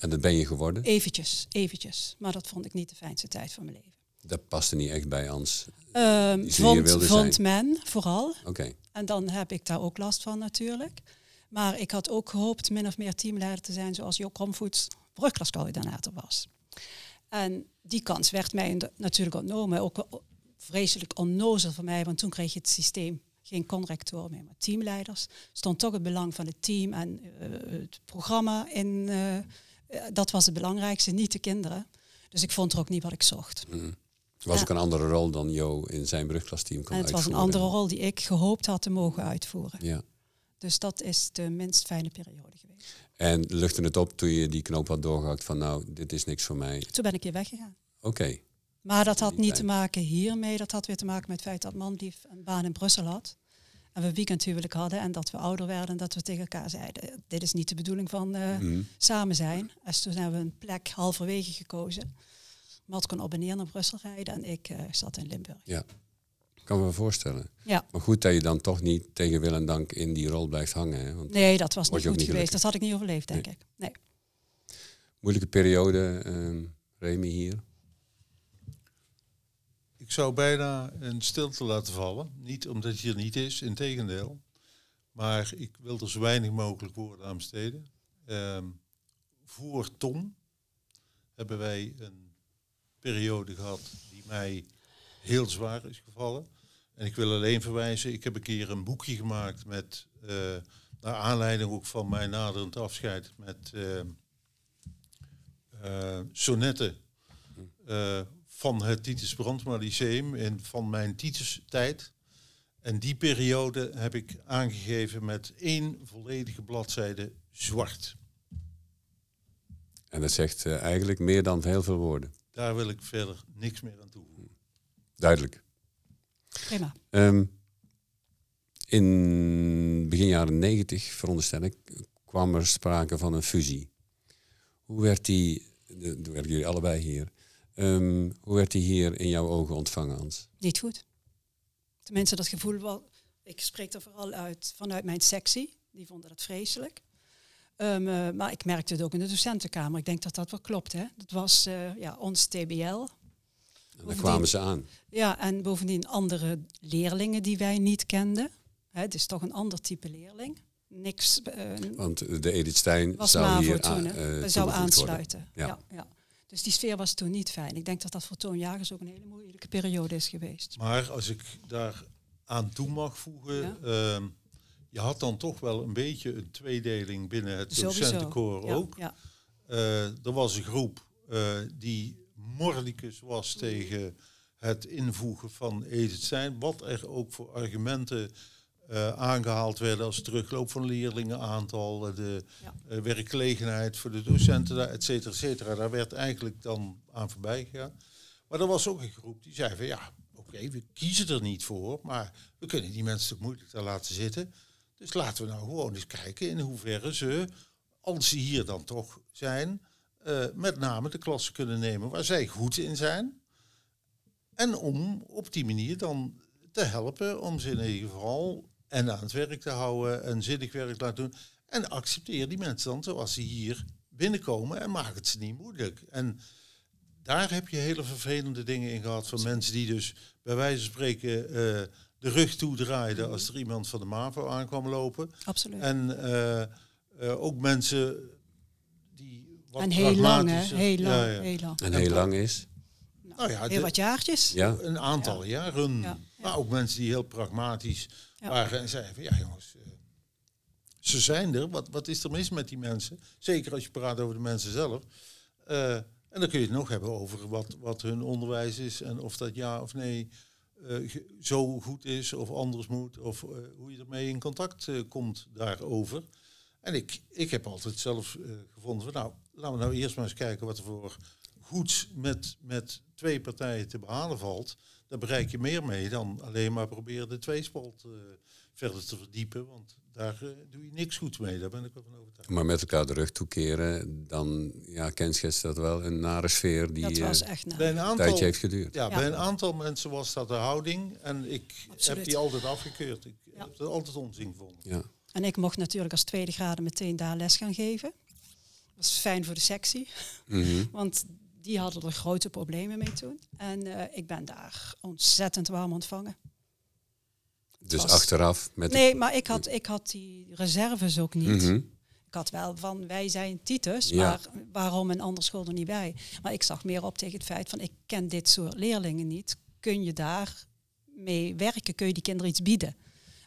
Speaker 2: En dat ben je geworden.
Speaker 3: Eventjes, eventjes. Maar dat vond ik niet de fijnste tijd van mijn leven.
Speaker 2: Dat paste niet echt bij.
Speaker 3: Ehm,
Speaker 2: Die ze hier
Speaker 3: vond vond
Speaker 2: zijn.
Speaker 3: men vooral.
Speaker 2: Oké.
Speaker 3: En dan heb ik daar ook last van natuurlijk. Maar ik had ook gehoopt min of meer teamleider te zijn zoals Joop Romvoets brugklascoördinator was. En die kans werd mij natuurlijk ontnomen. Ook vreselijk onnozel voor mij, want toen kreeg je het systeem geen conrector meer, maar teamleiders. Stond toch het belang van het team en eh, het programma in. eh, eh, dat was het belangrijkste, niet de kinderen. Dus ik vond er ook niet wat ik zocht.
Speaker 2: Mhm. Het was
Speaker 3: Ja.
Speaker 2: ook een andere rol dan Jo in zijn brugklasteam kon
Speaker 3: En het was een andere rol die ik gehoopt had te mogen uitvoeren.
Speaker 2: Ja.
Speaker 3: Dus dat is de minst fijne periode geweest.
Speaker 2: En luchtte het op toen je die knoop had doorgehakt van nou, dit is niks voor mij.
Speaker 3: Toen ben ik weer weggegaan.
Speaker 2: Oké.
Speaker 3: Maar dat had niet te maken hiermee. Dat had weer te maken met het feit dat Manlief een baan in Brussel had. En we weekendhuwelijk hadden en dat we ouder werden. En dat we tegen elkaar zeiden, dit is niet de bedoeling van eh,
Speaker 2: Mhm.
Speaker 3: samen zijn. Dus toen hebben we een plek halverwege gekozen. Mat kon op en neer naar Brussel rijden en ik eh, zat in Limburg.
Speaker 2: Ja. kan me voorstellen.
Speaker 3: Ja.
Speaker 2: Maar goed dat je dan toch niet tegen wil en dank in die rol blijft hangen. Hè? Want
Speaker 3: Nee, dat was niet
Speaker 2: je
Speaker 3: goed
Speaker 2: niet
Speaker 3: geweest. Dat had ik niet overleefd, denk ik. Nee.
Speaker 2: moeilijke periode, ehm Remy hier.
Speaker 4: Ik zou bijna een stilte laten vallen. Niet omdat hij er niet is, in tegendeel. Maar ik wil er zo weinig mogelijk woorden aan besteden. Ehm, voor Tom hebben wij een periode gehad die mij heel zwaar is gevallen. En ik wil alleen verwijzen, ik heb een keer een boekje gemaakt met, eh, naar aanleiding ook van mijn naderend afscheid, met eh, eh, eh, van het Titus Brandma Lyceum en van mijn Titus-tijd. En die periode heb ik aangegeven met één volledige bladzijde zwart.
Speaker 2: En dat zegt eigenlijk meer dan heel veel woorden.
Speaker 4: Daar wil ik verder niks meer aan toevoegen.
Speaker 2: Duidelijk.
Speaker 3: Prima.
Speaker 2: Ehm, in begin jaren negentig, veronderstel ik, kwam er sprake van een fusie. Hoe werd die, de- toen werken jullie allebei hier, Ehm, hoe werd die hier in jouw ogen ontvangen, Hans?
Speaker 3: Niet goed. Tenminste, dat gevoel wel. Ik spreek er vooral uit vanuit mijn sectie. Die vonden dat vreselijk. Ehm, eh, maar ik merkte het ook in de docentenkamer. Ik denk dat dat wel klopt. Hè? Dat was eh, ja, ons TBL.
Speaker 2: En daar kwamen ze aan.
Speaker 3: Ja, en bovendien andere leerlingen die wij niet kenden. Hè, het is toch een ander type leerling. Niks. eh,
Speaker 2: Want de Edith Stein zou
Speaker 3: MAVO
Speaker 2: hier
Speaker 3: toen.
Speaker 2: aan, eh,
Speaker 3: zou aansluiten.
Speaker 2: Ja.
Speaker 3: Ja. Ja, Dus die sfeer was toen niet fijn. Ik denk dat dat voor Toon Jagers ook een hele moeilijke periode is geweest.
Speaker 4: Maar als ik daar aan toe mag voegen,
Speaker 3: Ja.
Speaker 4: Je had dan toch wel een beetje een tweedeling binnen het docentenkoor
Speaker 3: Ja,
Speaker 4: ook.
Speaker 3: Ja.
Speaker 4: Eh, er was een groep eh, die mordicus was tegen het invoegen van Edith Stein. Wat er ook voor argumenten eh, aangehaald werden als terugloop van leerlingenaantal, de
Speaker 3: Ja.
Speaker 4: werkgelegenheid voor de docenten, et cetera, et cetera. Daar werd eigenlijk dan aan voorbij gegaan. Maar er was ook een groep die zei van ja, oké, we kiezen er niet voor, maar we kunnen die mensen toch moeilijk daar laten zitten. Dus laten we nou gewoon eens kijken in hoeverre ze, als ze hier dan toch zijn, eh, met name de klassen kunnen nemen waar zij goed in zijn. En om op die manier dan te helpen om ze in ieder geval en aan het werk te houden en zinnig werk te laten doen. En accepteer die mensen dan zoals ze hier binnenkomen en maak het ze niet moeilijk. En daar heb je hele vervelende dingen in gehad van mensen die dus bij wijze van spreken eh, de rug toedraaiden als er iemand van de MAVO aankwam lopen.
Speaker 3: Absoluut.
Speaker 4: En eh, eh, ook mensen die wat
Speaker 3: En heel lang, hè? Heel lang.
Speaker 4: Ja, ja.
Speaker 3: Heel lang.
Speaker 2: En heel lang is.
Speaker 4: Nou ja,
Speaker 3: Heel
Speaker 4: de-
Speaker 3: wat jaartjes.
Speaker 2: Ja.
Speaker 4: een aantal jaren.
Speaker 3: Ja, ja.
Speaker 4: Maar ook mensen die heel pragmatisch
Speaker 3: Ja.
Speaker 4: waren en zeiden van ja jongens, eh, ze zijn er. Wat, wat is er mis met die mensen? Zeker als je praat over de mensen zelf. Eh, en dan kun je het nog hebben over wat, wat hun onderwijs is en of dat ja of nee eh, zo goed is of anders moet. Of eh, hoe je ermee in contact eh, komt daarover. En ik, ik heb altijd zelf gevonden van nou, laten we nou eerst maar eens kijken wat er voor goeds met, met twee partijen te behalen valt. Daar bereik je meer mee dan alleen maar proberen de tweespalt verder te verdiepen. Want daar eh, doe je niks goed mee, daar ben ik wel van overtuigd.
Speaker 2: Maar met elkaar de rug toekeren, dan ja, kenschetst dat wel een nare sfeer die
Speaker 3: Dat
Speaker 2: eh,
Speaker 3: was echt
Speaker 4: Bij
Speaker 3: nou.
Speaker 4: een
Speaker 2: een
Speaker 4: aantal,
Speaker 2: tijdje heeft geduurd.
Speaker 4: ja,
Speaker 3: Ja.
Speaker 4: bij een aantal mensen was dat de houding. En ik heb die altijd afgekeurd. Ik
Speaker 3: Ja.
Speaker 4: heb het altijd onzin gevonden.
Speaker 2: Ja.
Speaker 3: En ik mocht natuurlijk als tweede graden meteen daar les gaan geven. Dat was fijn voor de sectie,
Speaker 2: Mhm.
Speaker 3: want die hadden er grote problemen mee toen. En eh, ik ben daar ontzettend warm ontvangen.
Speaker 2: Dus
Speaker 3: was-
Speaker 2: achteraf met
Speaker 3: Nee, maar ik had, ik had die reserves ook niet.
Speaker 2: Mhm.
Speaker 3: Ik had wel van wij zijn Titus,
Speaker 2: Ja.
Speaker 3: maar waarom een ander school er niet bij? Maar ik zag meer op tegen het feit van ik ken dit soort leerlingen niet. Kun je daar mee werken? Kun je die kinderen iets bieden?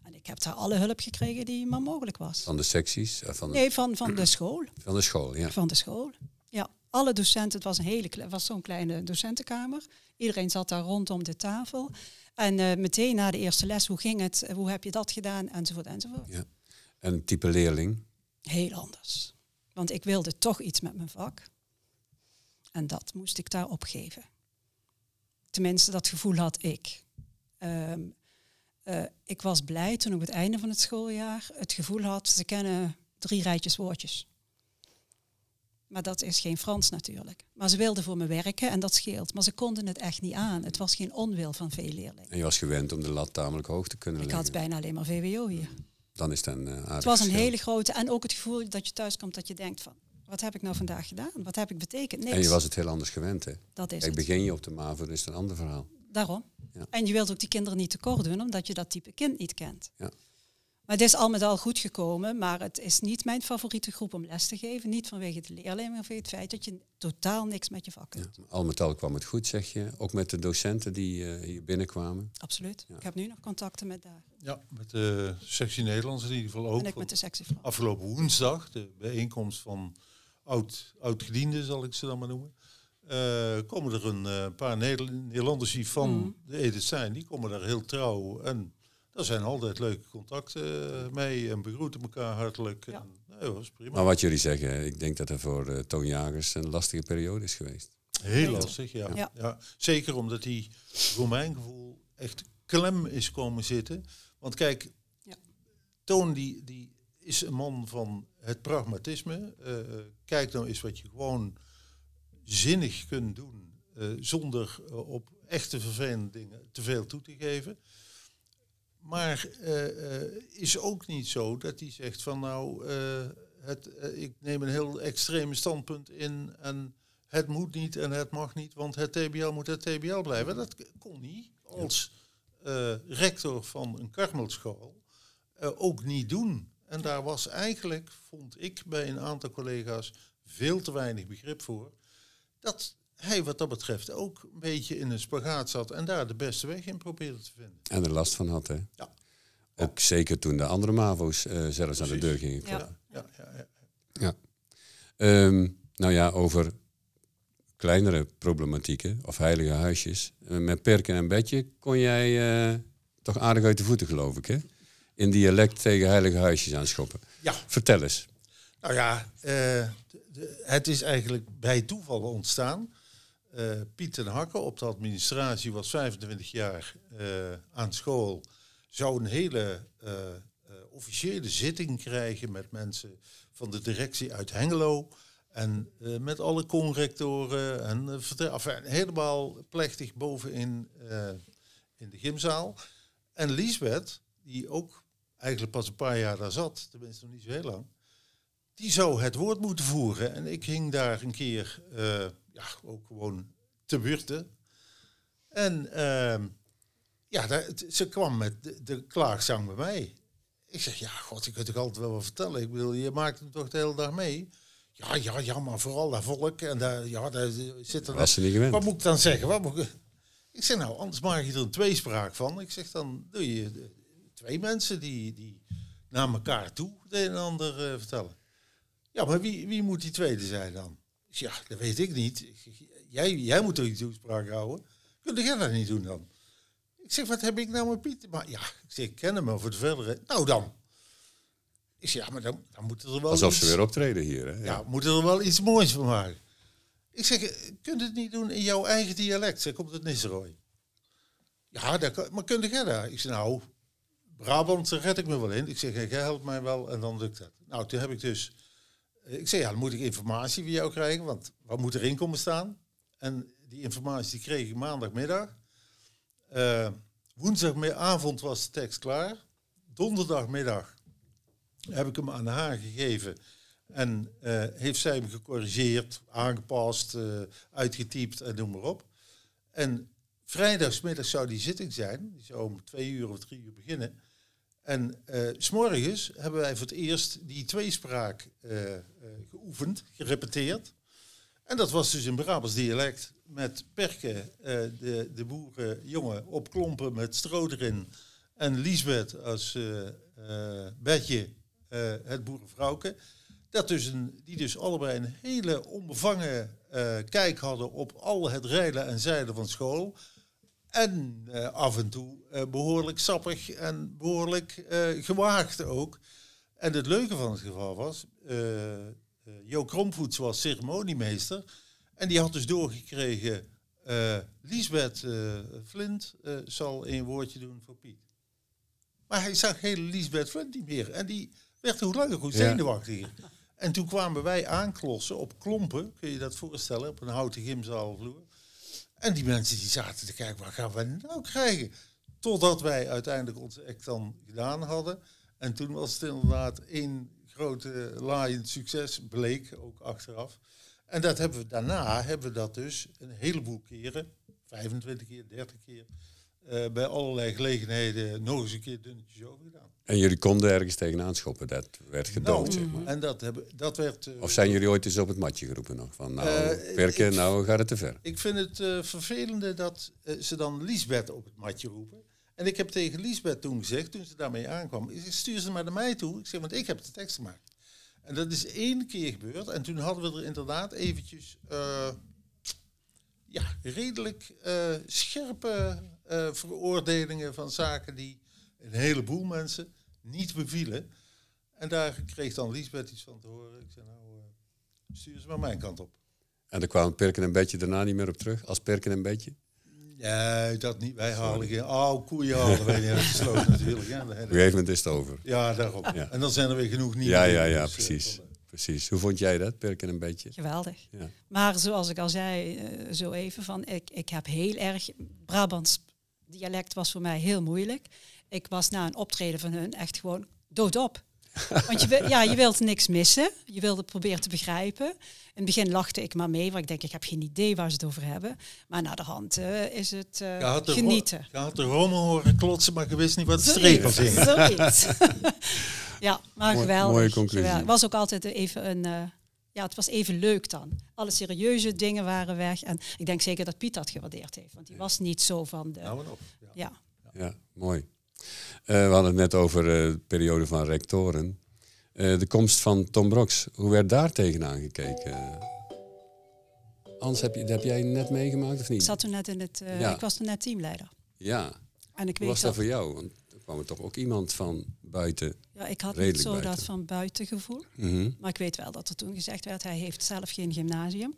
Speaker 3: En ik heb daar alle hulp gekregen die maar mogelijk was.
Speaker 2: van de secties, eh, van de,
Speaker 3: Nee, van, van de school.
Speaker 2: van de school. Ja.
Speaker 3: Van de school. Ja, alle docenten. Het was een hele was zo'n kleine docentenkamer. Iedereen zat daar rondom de tafel. En eh, meteen na de eerste les, hoe ging het? Hoe heb je dat gedaan? Enzovoort, enzovoort.
Speaker 2: Ja. En type leerling.
Speaker 3: Heel anders. Want ik wilde toch iets met mijn vak. En dat moest ik daar opgeven. Tenminste, dat gevoel had ik. Ehm, eh, ik was blij toen op het einde van het schooljaar het gevoel had, ze kennen drie rijtjes woordjes. Maar dat is geen Frans natuurlijk. Maar ze wilden voor me werken en dat scheelt. Maar ze konden het echt niet aan. Het was geen onwil van veel leerlingen.
Speaker 2: En je was gewend om de lat tamelijk hoog te kunnen
Speaker 3: Ik
Speaker 2: leggen.
Speaker 3: had bijna alleen maar VWO hier.
Speaker 2: Dan is het een eh,
Speaker 3: Het was een hele grote. En ook het gevoel dat je thuis komt dat je denkt van... Wat heb ik nou vandaag gedaan? Wat heb ik betekend? Niks.
Speaker 2: En je was het heel anders gewend, hè?
Speaker 3: dat is het.
Speaker 2: begin je op de MAVO, dan is een ander verhaal.
Speaker 3: Daarom.
Speaker 2: Ja.
Speaker 3: En je wilt ook die kinderen niet tekort doen, omdat je dat type kind niet kent.
Speaker 2: Ja.
Speaker 3: Maar het is al met al goed gekomen, maar het is niet mijn favoriete groep om les te geven. Niet vanwege de leerlingen, maar vanwege het feit dat je totaal niks met je vak.
Speaker 2: Ja. Al met al kwam het goed, zeg je. Ook met de docenten die eh, hier binnenkwamen.
Speaker 3: Absoluut.
Speaker 2: Ja.
Speaker 3: Ik heb nu nog contacten met daar.
Speaker 4: Ja, met de sectie Nederlands in ieder geval ook.
Speaker 3: en ik met de sectievrouw.
Speaker 4: Afgelopen woensdag, de bijeenkomst van oud, oud-gedienden, zal ik ze dan maar noemen. eh, komen er een eh, paar Neder- Nederlanders die van
Speaker 3: Mhm.
Speaker 4: de Edith zijn, die komen daar heel trouw. En daar zijn altijd leuke contacten eh, mee en begroeten elkaar hartelijk.
Speaker 3: Ja.
Speaker 4: En, nee, dat was prima.
Speaker 2: Maar wat jullie zeggen, ik denk dat het voor eh, Toon Jagers een lastige periode is geweest.
Speaker 4: Heel lastig, ja.
Speaker 3: Ja.
Speaker 4: ja. Zeker omdat die voor mijn gevoel echt klem is komen zitten. Want kijk,
Speaker 3: Ja.
Speaker 4: Toon die, die is een man van het pragmatisme. Eh, kijk nou eens wat je gewoon zinnig kunt doen eh, zonder op echte vervelende dingen te veel toe te geven. Maar eh, eh, is ook niet zo dat hij zegt van nou, eh, het, ik neem een heel extreme standpunt in en het moet niet en het mag niet, want het TBL moet het TBL blijven. Dat kon niet als rector van een Karmelschool eh, ook niet doen. En daar was eigenlijk, vond ik bij een aantal collega's, veel te weinig begrip voor. Dat hij wat dat betreft ook een beetje in een spagaat zat en daar de beste weg in probeerde te vinden.
Speaker 2: En er last van had, hè?
Speaker 4: Ja.
Speaker 2: Ook zeker toen de andere MAVO's eh, zelfs aan de deur gingen
Speaker 3: Ja.
Speaker 2: kloppen.
Speaker 4: Ja, ja, ja.
Speaker 2: Ja. Ehm, nou ja, over kleinere problematieken of heilige huisjes. Eh, met Perken en Betje kon jij eh, toch aardig uit de voeten, geloof ik, hè? In dialect tegen heilige huisjes aanschoppen.
Speaker 4: ja.
Speaker 2: Vertel eens.
Speaker 4: Nou ja, eh, het is eigenlijk bij toeval ontstaan. Eh, Piet ten Hakke op de administratie was 25 jaar eh, aan school. Zou een hele eh, officiële zitting krijgen met mensen van de directie uit Hengelo. En met alle conrectoren en helemaal plechtig bovenin in de gymzaal. En Liesbeth, die ook eigenlijk pas een paar jaar daar zat, tenminste nog niet zo heel lang die zou het woord moeten voeren. En ik hing daar een keer, eh, ja, ook gewoon te buurten. En ehm, ja, daar, ze kwam met de, de klaagzang bij mij. Ik zeg, ja, god, je kunt toch altijd wel wat vertellen. Ik bedoel, je maakt hem toch de hele dag mee? Ja, ja, ja, maar vooral dat volk. En daar, ja, daar zit er...
Speaker 2: Was niet gewend?
Speaker 4: Wat moet ik dan zeggen? Wat moet ik... ik zeg, nou, anders maak je er een tweespraak van. Ik zeg, dan doe je twee mensen die, die naar elkaar toe de een en ander eh, vertellen. Ja, maar wie, wie moet die tweede zijn dan? Ik zeg, ja, dat weet ik niet. Ik zeg, jij, jij moet toch die toespraak houden? Kun jij dat niet doen dan? Ik zeg, wat heb ik nou met Piet? Maar ja, ik zeg, ik ken hem maar voor de verdere. Nou dan. Ik zeg, ja, maar dan, dan moet er wel
Speaker 2: Alsof
Speaker 4: iets-
Speaker 2: ze weer optreden hier, hè?
Speaker 4: ja, moet er wel iets moois van maken. Ik zeg, eh, kunt het niet doen in jouw eigen dialect? Zeg, komt het Nisserooi. Ja, dat kan, maar kun jij dat? Ik zeg, nou, Brabant, daar red ik me wel in. Ik zeg, jij helpt mij wel en dan lukt dat. Nou, toen heb ik dus... Ik zeg, ja, dan moet ik informatie van jou krijgen, want wat moet erin komen staan? En die informatie kreeg ik maandagmiddag. Eh woensdagavond was de tekst klaar. Donderdagmiddag heb ik hem aan haar gegeven. En eh, heeft zij hem gecorrigeerd, aangepast, eh, uitgetypt en noem maar op. En vrijdagsmiddag zou die zitting zijn. Die zou om twee uur of drie uur beginnen. En s s'morgens hebben wij voor het eerst die tweespraak eh, geoefend, gerepeteerd. En dat was dus in Brabants dialect met perken, eh, de, de boerenjongen op klompen met stro erin. En Liesbeth als bedje, het boerenvrouwke. Dat dus een, die dus allebei een hele onbevangen kijk hadden op al het rijden en zeilen van school. En eh, af en toe eh, behoorlijk sappig en behoorlijk eh, gewaagd ook. En het leuke van het geval was, Jo Kromvoets was ceremoniemeester. En die had dus doorgekregen, Liesbeth Flint zal een woordje doen voor Piet. Maar hij zag hele Liesbeth Flint niet meer. En die werd hoe langer hoe
Speaker 2: Ja.
Speaker 4: zenuwachtiger. En toen kwamen wij aanklossen op klompen, kun je dat voorstellen, op een houten gymzaalvloer. En die mensen die zaten te kijken, wat gaan we nou krijgen? Totdat wij uiteindelijk onze act dan gedaan hadden. En toen was het inderdaad één grote laaiend succes, bleek ook achteraf. En dat hebben we daarna, hebben we dat dus een heleboel keren, 25 keer, 30 keer, eh, bij allerlei gelegenheden nog eens een keer dunnetjes over gedaan.
Speaker 2: En jullie konden ergens tegenaan schoppen, dat werd gedood,
Speaker 4: Nou,
Speaker 2: zeg maar.
Speaker 4: En dat, hebben, dat werd... eh,
Speaker 2: Of zijn jullie ooit eens op het matje geroepen nog? Van nou, Perke,
Speaker 4: ik-
Speaker 2: nou gaat het te ver.
Speaker 4: Ik vind het vervelende dat ze dan Liesbeth op het matje roepen. En ik heb tegen Liesbeth toen gezegd, toen ze daarmee aankwam, ik zeg, stuur ze maar naar mij toe. Ik zeg, want ik heb de tekst gemaakt. En dat is één keer gebeurd. En toen hadden we er inderdaad eventjes, ja, redelijk scherpe eh, veroordelingen van zaken die een heleboel mensen niet bevielen. En daar kreeg dan Liesbeth iets van te horen. Ik zei, nou, eh, stuur ze maar mijn kant op.
Speaker 2: En daar kwamen Perken en Betje daarna niet meer op terug, als Perken en Betje.
Speaker 4: Nee, dat niet. Wij halen geen oude koeien halen wij niet sloot natuurlijk. Ja,
Speaker 2: Op een gegeven moment is het over.
Speaker 4: ja daarom.
Speaker 2: Ja.
Speaker 4: En dan zijn er weer genoeg nieuwe.
Speaker 2: Ja, ja, ja,
Speaker 4: dus, eh,
Speaker 2: precies. precies. Hoe vond jij dat, Perken en Betje?
Speaker 3: Geweldig.
Speaker 2: Ja.
Speaker 3: Maar zoals ik al zei, zo even van, ik, ik heb heel erg, Brabants dialect was voor mij heel moeilijk. Ik was na een optreden van hun echt gewoon doodop. Want je, wil- ja, je wilt niks missen. Je wilt het proberen te begrijpen. In het begin lachte ik maar mee, want ik denk, ik heb geen idee waar ze het over hebben. Maar na de hand eh, is het eh,
Speaker 4: Je had de ro-
Speaker 3: genieten.
Speaker 4: Je had de rommel horen klotsen, maar je wist niet wat de streep was in.
Speaker 3: Zoiets. ja, maar
Speaker 2: Mooi-
Speaker 3: geweldig.
Speaker 2: mooie conclusie.
Speaker 3: Het was ook altijd even een... eh, ja, het was even leuk dan. Alle serieuze dingen waren weg. En ik denk zeker dat Piet dat gewaardeerd heeft. Want die was niet zo van de...
Speaker 4: Nou op. Ja.
Speaker 3: ja.
Speaker 2: Ja, mooi. Eh, we hadden het net over eh, de periode van rectoren. Eh, de komst van Tom Brox, hoe werd daar tegenaan gekeken? Hans, heb, je, heb jij net meegemaakt of
Speaker 3: Ik
Speaker 2: niet?
Speaker 3: zat toen net in het... eh,
Speaker 2: Ja.
Speaker 3: Ik was toen net teamleider.
Speaker 2: Ja,
Speaker 3: En ik
Speaker 2: hoe
Speaker 3: weet
Speaker 2: was dat
Speaker 3: dat...
Speaker 2: voor jou? Want er kwam er toch ook iemand van buiten.
Speaker 3: Ja, ik had niet zo
Speaker 2: buiten?
Speaker 3: dat van buiten gevoel.
Speaker 2: Mhm.
Speaker 3: Maar ik weet wel dat er toen gezegd werd, hij heeft zelf geen gymnasium.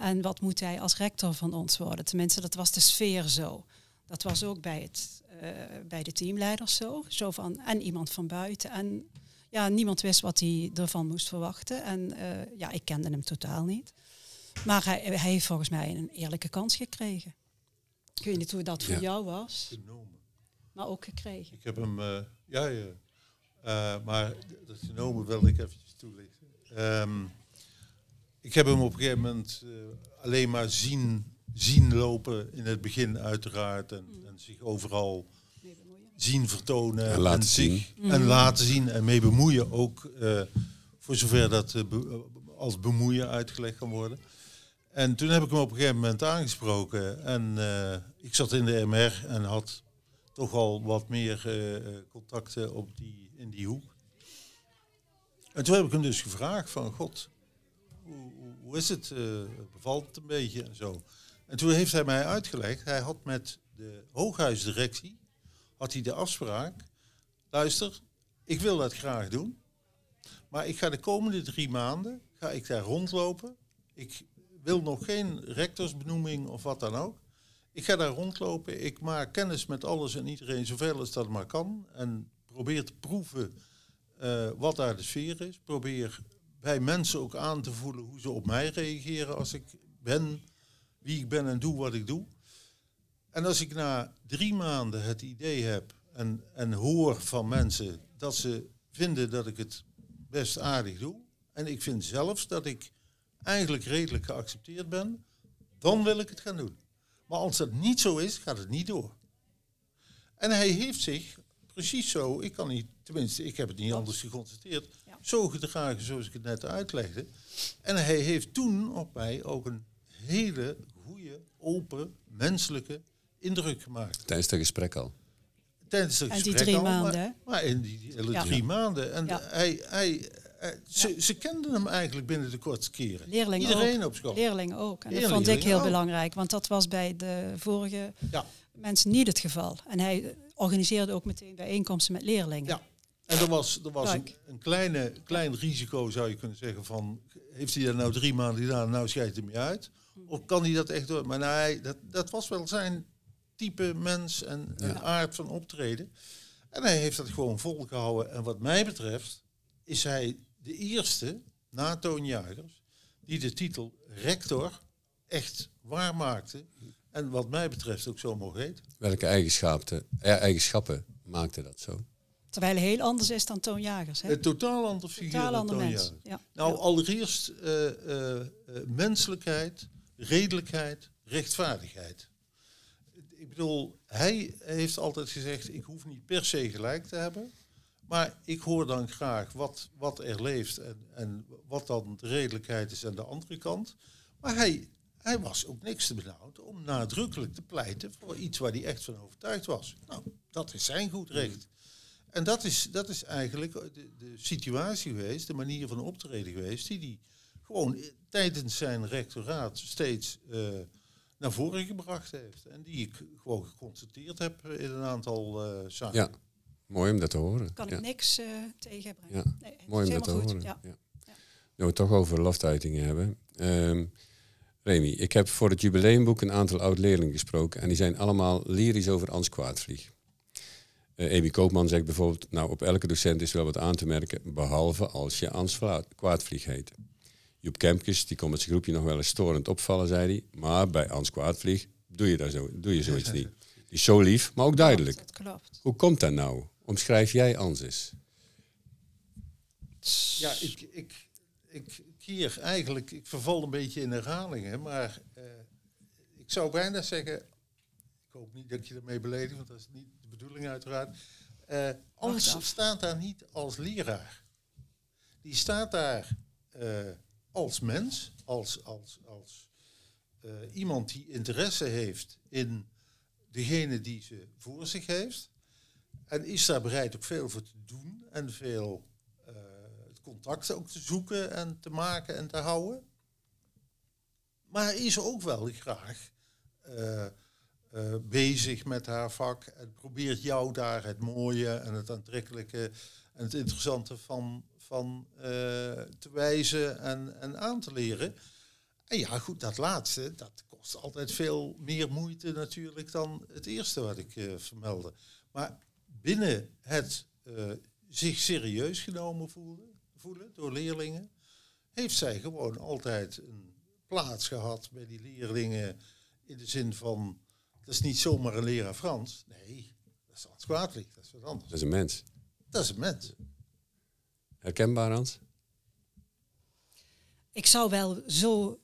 Speaker 3: En wat moet hij als rector van ons worden? Tenminste, dat was de sfeer zo. Dat was ook bij, het, eh, bij de teamleiders zo. zo van, en iemand van buiten. En ja, niemand wist wat hij ervan moest verwachten. En eh, ja, ik kende hem totaal niet. Maar hij, hij heeft volgens mij een eerlijke kans gekregen. Ik weet niet hoe dat voor
Speaker 2: Ja.
Speaker 3: jou was,
Speaker 4: Genomen.
Speaker 3: maar ook gekregen.
Speaker 4: Ik heb hem, eh, ja, ja. Eh, maar dat genomen wilde ik eventjes toelichten. Ehm, ik heb hem op een gegeven moment eh, alleen maar zien, zien lopen in het begin uiteraard. En, en zich overal
Speaker 3: Nee,
Speaker 4: zien vertonen.
Speaker 2: En laten
Speaker 4: zich, En laten zien en mee bemoeien ook. eh, voor zover dat be- als bemoeien uitgelegd kan worden. En toen heb ik hem op een gegeven moment aangesproken. En eh, ik zat in de MR en had toch al wat meer eh, contacten op die, in die hoek. En toen heb ik hem dus gevraagd van, god, hoe, hoe- is het? eh, bevalt het een beetje en zo. En toen heeft hij mij uitgelegd, hij had met de hooghuisdirectie, had hij de afspraak, luister, ik wil dat graag doen, maar ik ga de komende drie maanden, ga ik daar rondlopen. Ik wil nog geen rectorsbenoeming of wat dan ook. Ik ga daar rondlopen, ik maak kennis met alles en iedereen zoveel als dat maar kan. En probeer te proeven eh, wat daar de sfeer is. Probeer bij mensen ook aan te voelen hoe ze op mij reageren als ik ben wie ik ben en doe wat ik doe. En als ik na drie maanden het idee heb en, en hoor van mensen dat ze vinden dat ik het best aardig doe, en ik vind zelfs dat ik eigenlijk redelijk geaccepteerd ben, dan wil ik het gaan doen. Maar als dat niet zo is, gaat het niet door. En hij heeft zich precies zo, ik kan niet, tenminste, ik heb het niet anders geconstateerd,
Speaker 3: Ja.
Speaker 4: zo gedragen zoals ik het net uitlegde. En hij heeft toen op mij ook een hele goede, open, menselijke indruk gemaakt.
Speaker 2: Tijdens het gesprek al.
Speaker 4: Tijdens het
Speaker 3: En die
Speaker 4: gesprek
Speaker 3: drie
Speaker 4: al,
Speaker 3: maanden,
Speaker 4: Maar, in die hele
Speaker 3: Ja.
Speaker 4: drie maanden. En
Speaker 3: Ja.
Speaker 4: hij, hij, hij- ze, ze kenden hem eigenlijk binnen de kortste keren. Iedereen
Speaker 3: ook.
Speaker 4: op school.
Speaker 3: Leerlingen ook. En dat vond ik heel
Speaker 4: ook.
Speaker 3: belangrijk, want dat was bij de vorige
Speaker 4: Ja.
Speaker 3: mensen niet het geval. En hij organiseerde ook meteen bijeenkomsten met leerlingen.
Speaker 4: Ja. En er was, er was een, een kleine, klein risico, zou je kunnen zeggen, van heeft hij dat nou drie maanden gedaan, nou scheidt hij me uit? Of kan hij dat echt door? Maar nee, dat, dat was wel zijn type mens en, en aard van optreden. En hij heeft dat gewoon volgehouden. En wat mij betreft is hij de eerste, na Toon Jagers, die de titel rector echt waarmaakte. En wat mij betreft ook zo mogen heten.
Speaker 2: Welke eigenschappen, eh, eigenschappen maakte dat zo?
Speaker 3: Terwijl hij heel anders is dan Toon Jagers. Hè?
Speaker 4: Een totaal ander figuur
Speaker 3: Totaal
Speaker 4: dan Toon
Speaker 3: mens.
Speaker 4: Jagers.
Speaker 3: Ja.
Speaker 4: Nou, allereerst eh, eh, eh, menselijkheid, redelijkheid, rechtvaardigheid. Ik bedoel, hij heeft altijd gezegd, ik hoef niet per se gelijk te hebben. Maar ik hoor dan graag wat, wat er leeft en, en wat dan de redelijkheid is aan de andere kant. Maar hij, hij was ook niks te benauwd om nadrukkelijk te pleiten voor iets waar hij echt van overtuigd was. Nou, dat is zijn goed recht. En dat is, dat is eigenlijk de, de situatie geweest, de manier van optreden geweest, die hij gewoon tijdens zijn rectoraat steeds eh, naar voren gebracht heeft. En die ik gewoon geconstateerd heb in een aantal eh zaken.
Speaker 2: Ja, mooi om dat te horen.
Speaker 3: Kan
Speaker 2: ja.
Speaker 3: ik niks eh, tegenbrengen.
Speaker 2: Ja,
Speaker 3: Nee,
Speaker 2: Mooi om dat te
Speaker 3: goed.
Speaker 2: horen.
Speaker 3: Ja.
Speaker 2: Ja. Nu we het toch over loftuitingen hebben. Ehm Remy, ik heb voor het jubileumboek een aantal oud-leerlingen gesproken en die zijn allemaal lyrisch over Ans Kwaadvlieg. Eh Amy Koopman zegt bijvoorbeeld, nou op elke docent is wel wat aan te merken, behalve als je Ans Kwaadvlieg heet. Joep Kempkes, die kon met zijn groepje nog wel eens storend opvallen, zei hij, maar bij Ans Kwaadvlieg doe je, daar zo, doe je zoiets niet. Die is zo lief, maar ook duidelijk.
Speaker 3: Dat klopt.
Speaker 2: Hoe komt dat nou? Omschrijf jij Ans eens.
Speaker 4: Ja, ik, ik, ik keer eigenlijk, ik verval een beetje in herhalingen, maar eh, ik zou bijna zeggen, ik hoop niet dat je ermee beledigt, want dat is niet de bedoeling uiteraard. Eh
Speaker 3: af.
Speaker 4: staat daar niet als leraar. Die staat daar eh, als mens, als, als, als eh, iemand die interesse heeft in degene die ze voor zich heeft. En is daar bereid ook veel voor te doen en veel eh, het contact ook te zoeken en te maken en te houden. Maar is ook wel graag eh, eh, bezig met haar vak en probeert jou daar het mooie en het aantrekkelijke en het interessante van, van te wijzen en, en aan te leren. En ja, goed, dat laatste, dat kost altijd veel meer moeite natuurlijk dan het eerste wat ik vermeldde. Maar binnen het eh, zich serieus genomen voelen, voelen door leerlingen, heeft zij gewoon altijd een plaats gehad bij die leerlingen in de zin van, dat is niet zomaar een leraar Frans. Nee, dat is Hans Kwaadlich, dat is wat anders.
Speaker 2: Dat is een mens.
Speaker 4: Dat is een mens.
Speaker 2: Herkenbaar, Hans?
Speaker 3: Ik zou wel zo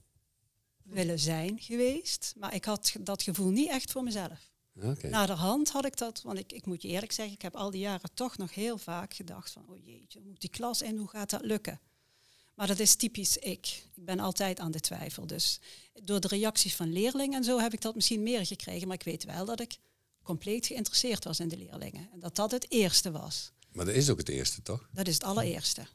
Speaker 3: willen zijn geweest, maar ik had dat gevoel niet echt voor mezelf.
Speaker 2: Oké.
Speaker 3: Naderhand had ik dat, want ik, ik moet je eerlijk zeggen, ik heb al die jaren toch nog heel vaak gedacht van, oh jeetje, moet die klas in, hoe gaat dat lukken? Maar dat is typisch ik. Ik ben altijd aan de twijfel. Dus door de reacties van leerlingen en zo heb ik dat misschien meer gekregen. Maar ik weet wel dat ik compleet geïnteresseerd was in de leerlingen. En dat dat het eerste was.
Speaker 2: Maar dat is ook het eerste, toch?
Speaker 3: Dat is het allereerste.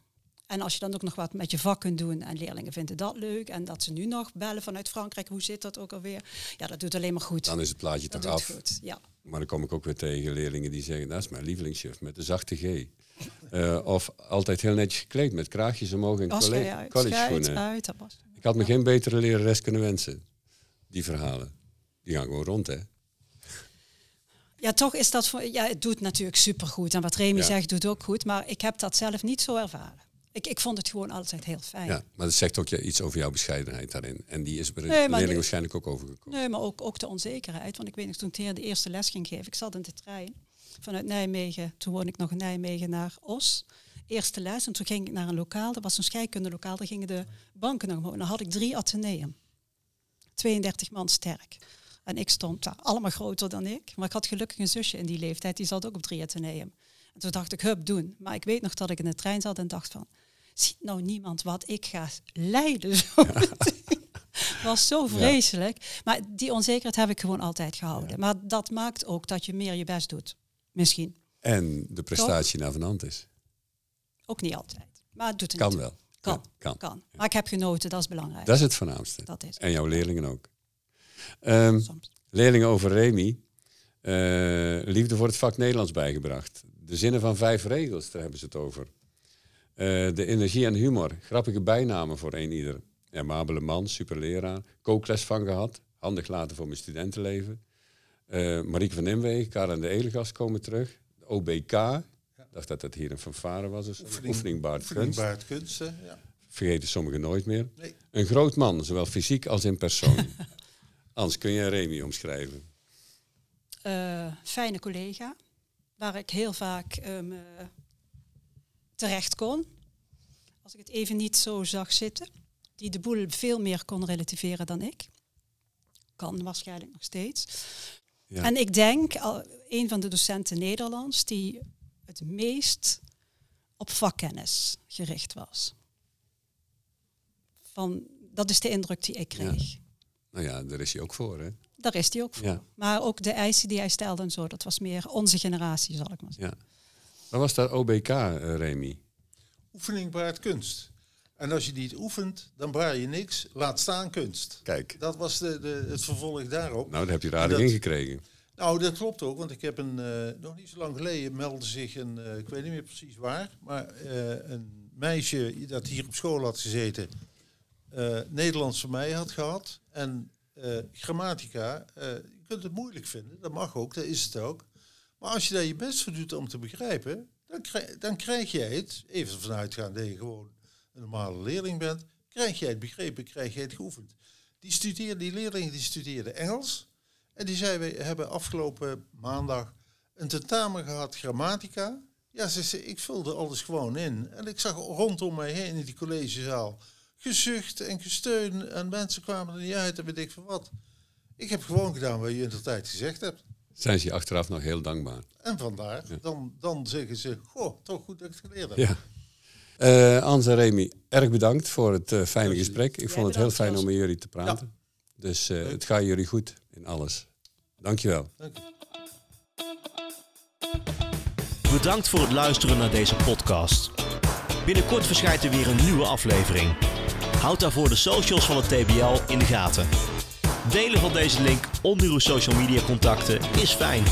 Speaker 3: En als je dan ook nog wat met je vak kunt doen en leerlingen vinden dat leuk en dat ze nu nog bellen vanuit Frankrijk, hoe zit dat ook alweer? Ja, dat doet alleen maar goed.
Speaker 2: Dan is het plaatje
Speaker 3: dat
Speaker 2: toch
Speaker 3: doet
Speaker 2: af.
Speaker 3: goed. Ja.
Speaker 2: Maar dan kom ik ook weer tegen leerlingen die zeggen, dat is mijn lievelingschef met de zachte G. Eh, of altijd heel netjes gekleed met kraagjes omhoog en college
Speaker 3: schijt
Speaker 2: schoenen.
Speaker 3: uit, dat was.
Speaker 2: Ik had me geen betere lerares kunnen wensen. Die verhalen. Die gaan gewoon rond, hè?
Speaker 3: Ja, toch is dat voor. Ja, het doet natuurlijk supergoed. En wat Remy
Speaker 2: Ja.
Speaker 3: zegt, doet ook goed. Maar ik heb dat zelf niet zo ervaren. Ik, ik vond het gewoon altijd heel fijn.
Speaker 2: Ja, maar dat zegt ook iets over jouw bescheidenheid daarin. En die is bij de
Speaker 3: Nee,
Speaker 2: leerling waarschijnlijk ook overgekomen.
Speaker 3: Nee, maar ook, ook de onzekerheid. Want ik weet nog, toen ik de eerste les ging geven, ik zat in de trein vanuit Nijmegen. Toen woonde ik nog in Nijmegen naar Os. Eerste les. En toen ging ik naar een lokaal. Dat was een scheikundelokaal. Daar gingen de banken nog omhoog. En dan had ik drie ateneum. 32 man sterk. En ik stond daar, allemaal groter dan ik. Maar ik had gelukkig een zusje in die leeftijd. Die zat ook op drie ateneum. En toen dacht ik, hup, doen. Maar ik weet nog dat ik in de trein zat en dacht van... Ziet nou niemand wat ik ga lijden zo was zo vreselijk. Maar die onzekerheid heb ik gewoon altijd gehouden. Maar dat maakt ook dat je meer je best doet. Misschien.
Speaker 2: En de prestatie naar van hand is.
Speaker 3: Ook niet altijd. Maar het doet er
Speaker 2: Kan
Speaker 3: niet
Speaker 2: wel.
Speaker 3: Kan.
Speaker 2: Ja, kan.
Speaker 3: kan. Maar ik heb genoten, dat is belangrijk.
Speaker 2: Dat is het voornaamste.
Speaker 3: Dat is
Speaker 2: En jouw leerlingen ook. Ehm, leerlingen over Remy. eh, liefde voor het vak Nederlands bijgebracht. De zinnen van vijf regels, daar hebben ze het over. Eh, de energie en humor. Grappige bijnamen voor een ieder. Amabele man, superleraar. Kookles van gehad. Handig laten voor mijn studentenleven. Eh Marieke van Nimwegen, Karen de Elegast komen terug. De OBK. dacht dat het hier een fanfare was. Dus
Speaker 4: Oefening-
Speaker 2: kunst.
Speaker 4: baart kunst, hè? Ja.
Speaker 2: Vergeten sommigen nooit meer.
Speaker 4: Nee.
Speaker 2: Een groot man, zowel fysiek als in persoon. Ans, kun je Remy omschrijven?
Speaker 3: Eh, fijne collega, waar ik heel vaak ehm, eh, terecht kon. Als ik het even niet zo zag zitten. Die de boel veel meer kon relativeren dan ik. Kan waarschijnlijk nog steeds.
Speaker 2: Ja.
Speaker 3: En ik denk, een van de docenten Nederlands die het meest op vakkennis gericht was. Van, dat is de indruk die ik kreeg.
Speaker 2: Nou ja, daar is hij ook voor, hè?
Speaker 3: Daar is hij ook voor.
Speaker 2: Ja.
Speaker 3: Maar ook de eisen die hij stelde en zo, dat was meer onze generatie, zal ik maar zeggen.
Speaker 2: Ja. Wat was dat OBK, eh, Remy?
Speaker 4: Oefening baart kunst. En als je niet oefent, dan baar je niks. Laat staan kunst.
Speaker 2: Kijk,
Speaker 4: Dat was de, de, het vervolg daarop.
Speaker 2: nou, daar heb je er aardig
Speaker 4: Dat-
Speaker 2: ingekregen.
Speaker 4: Nou, dat klopt ook, want ik heb een, eh, nog niet zo lang geleden meldde zich een, eh, ik weet niet meer precies waar, maar een meisje dat hier op school had gezeten, Nederlands voor mij had gehad. En grammatica, je kunt het moeilijk vinden, dat mag ook, dat is het ook. Maar als je daar je best voor doet om te begrijpen, dan krijg, dan krijg jij het, even vanuit gaan dat je gewoon een normale leerling bent, krijg jij het begrepen, krijg jij het geoefend. Die, studeerde, die leerling die studeerde Engels. En die zei, we hebben afgelopen maandag een tentamen gehad grammatica. Ja, ze ik vulde alles gewoon in. En ik zag rondom mij heen in die collegezaal gezucht en gesteun. En mensen kwamen er niet uit en weet ik van wat. Ik heb gewoon gedaan wat je in de tijd gezegd hebt.
Speaker 2: Zijn ze je achteraf nog heel dankbaar?
Speaker 4: En vandaar, dan, dan zeggen ze, goh, toch goed dat ik het geleerd heb.
Speaker 2: Ja. Eh Ans en Remy, erg bedankt voor het eh, fijne gesprek. Ik vond het heel fijn om met jullie te praten. Dus eh, het gaat jullie goed in alles. Dankjewel.
Speaker 4: Dank je.
Speaker 1: Bedankt voor het luisteren naar deze podcast. Binnenkort verschijnt er weer een nieuwe aflevering. Houd daarvoor de socials van het TBL in de gaten. Delen van deze link onder uw social media contacten is fijn.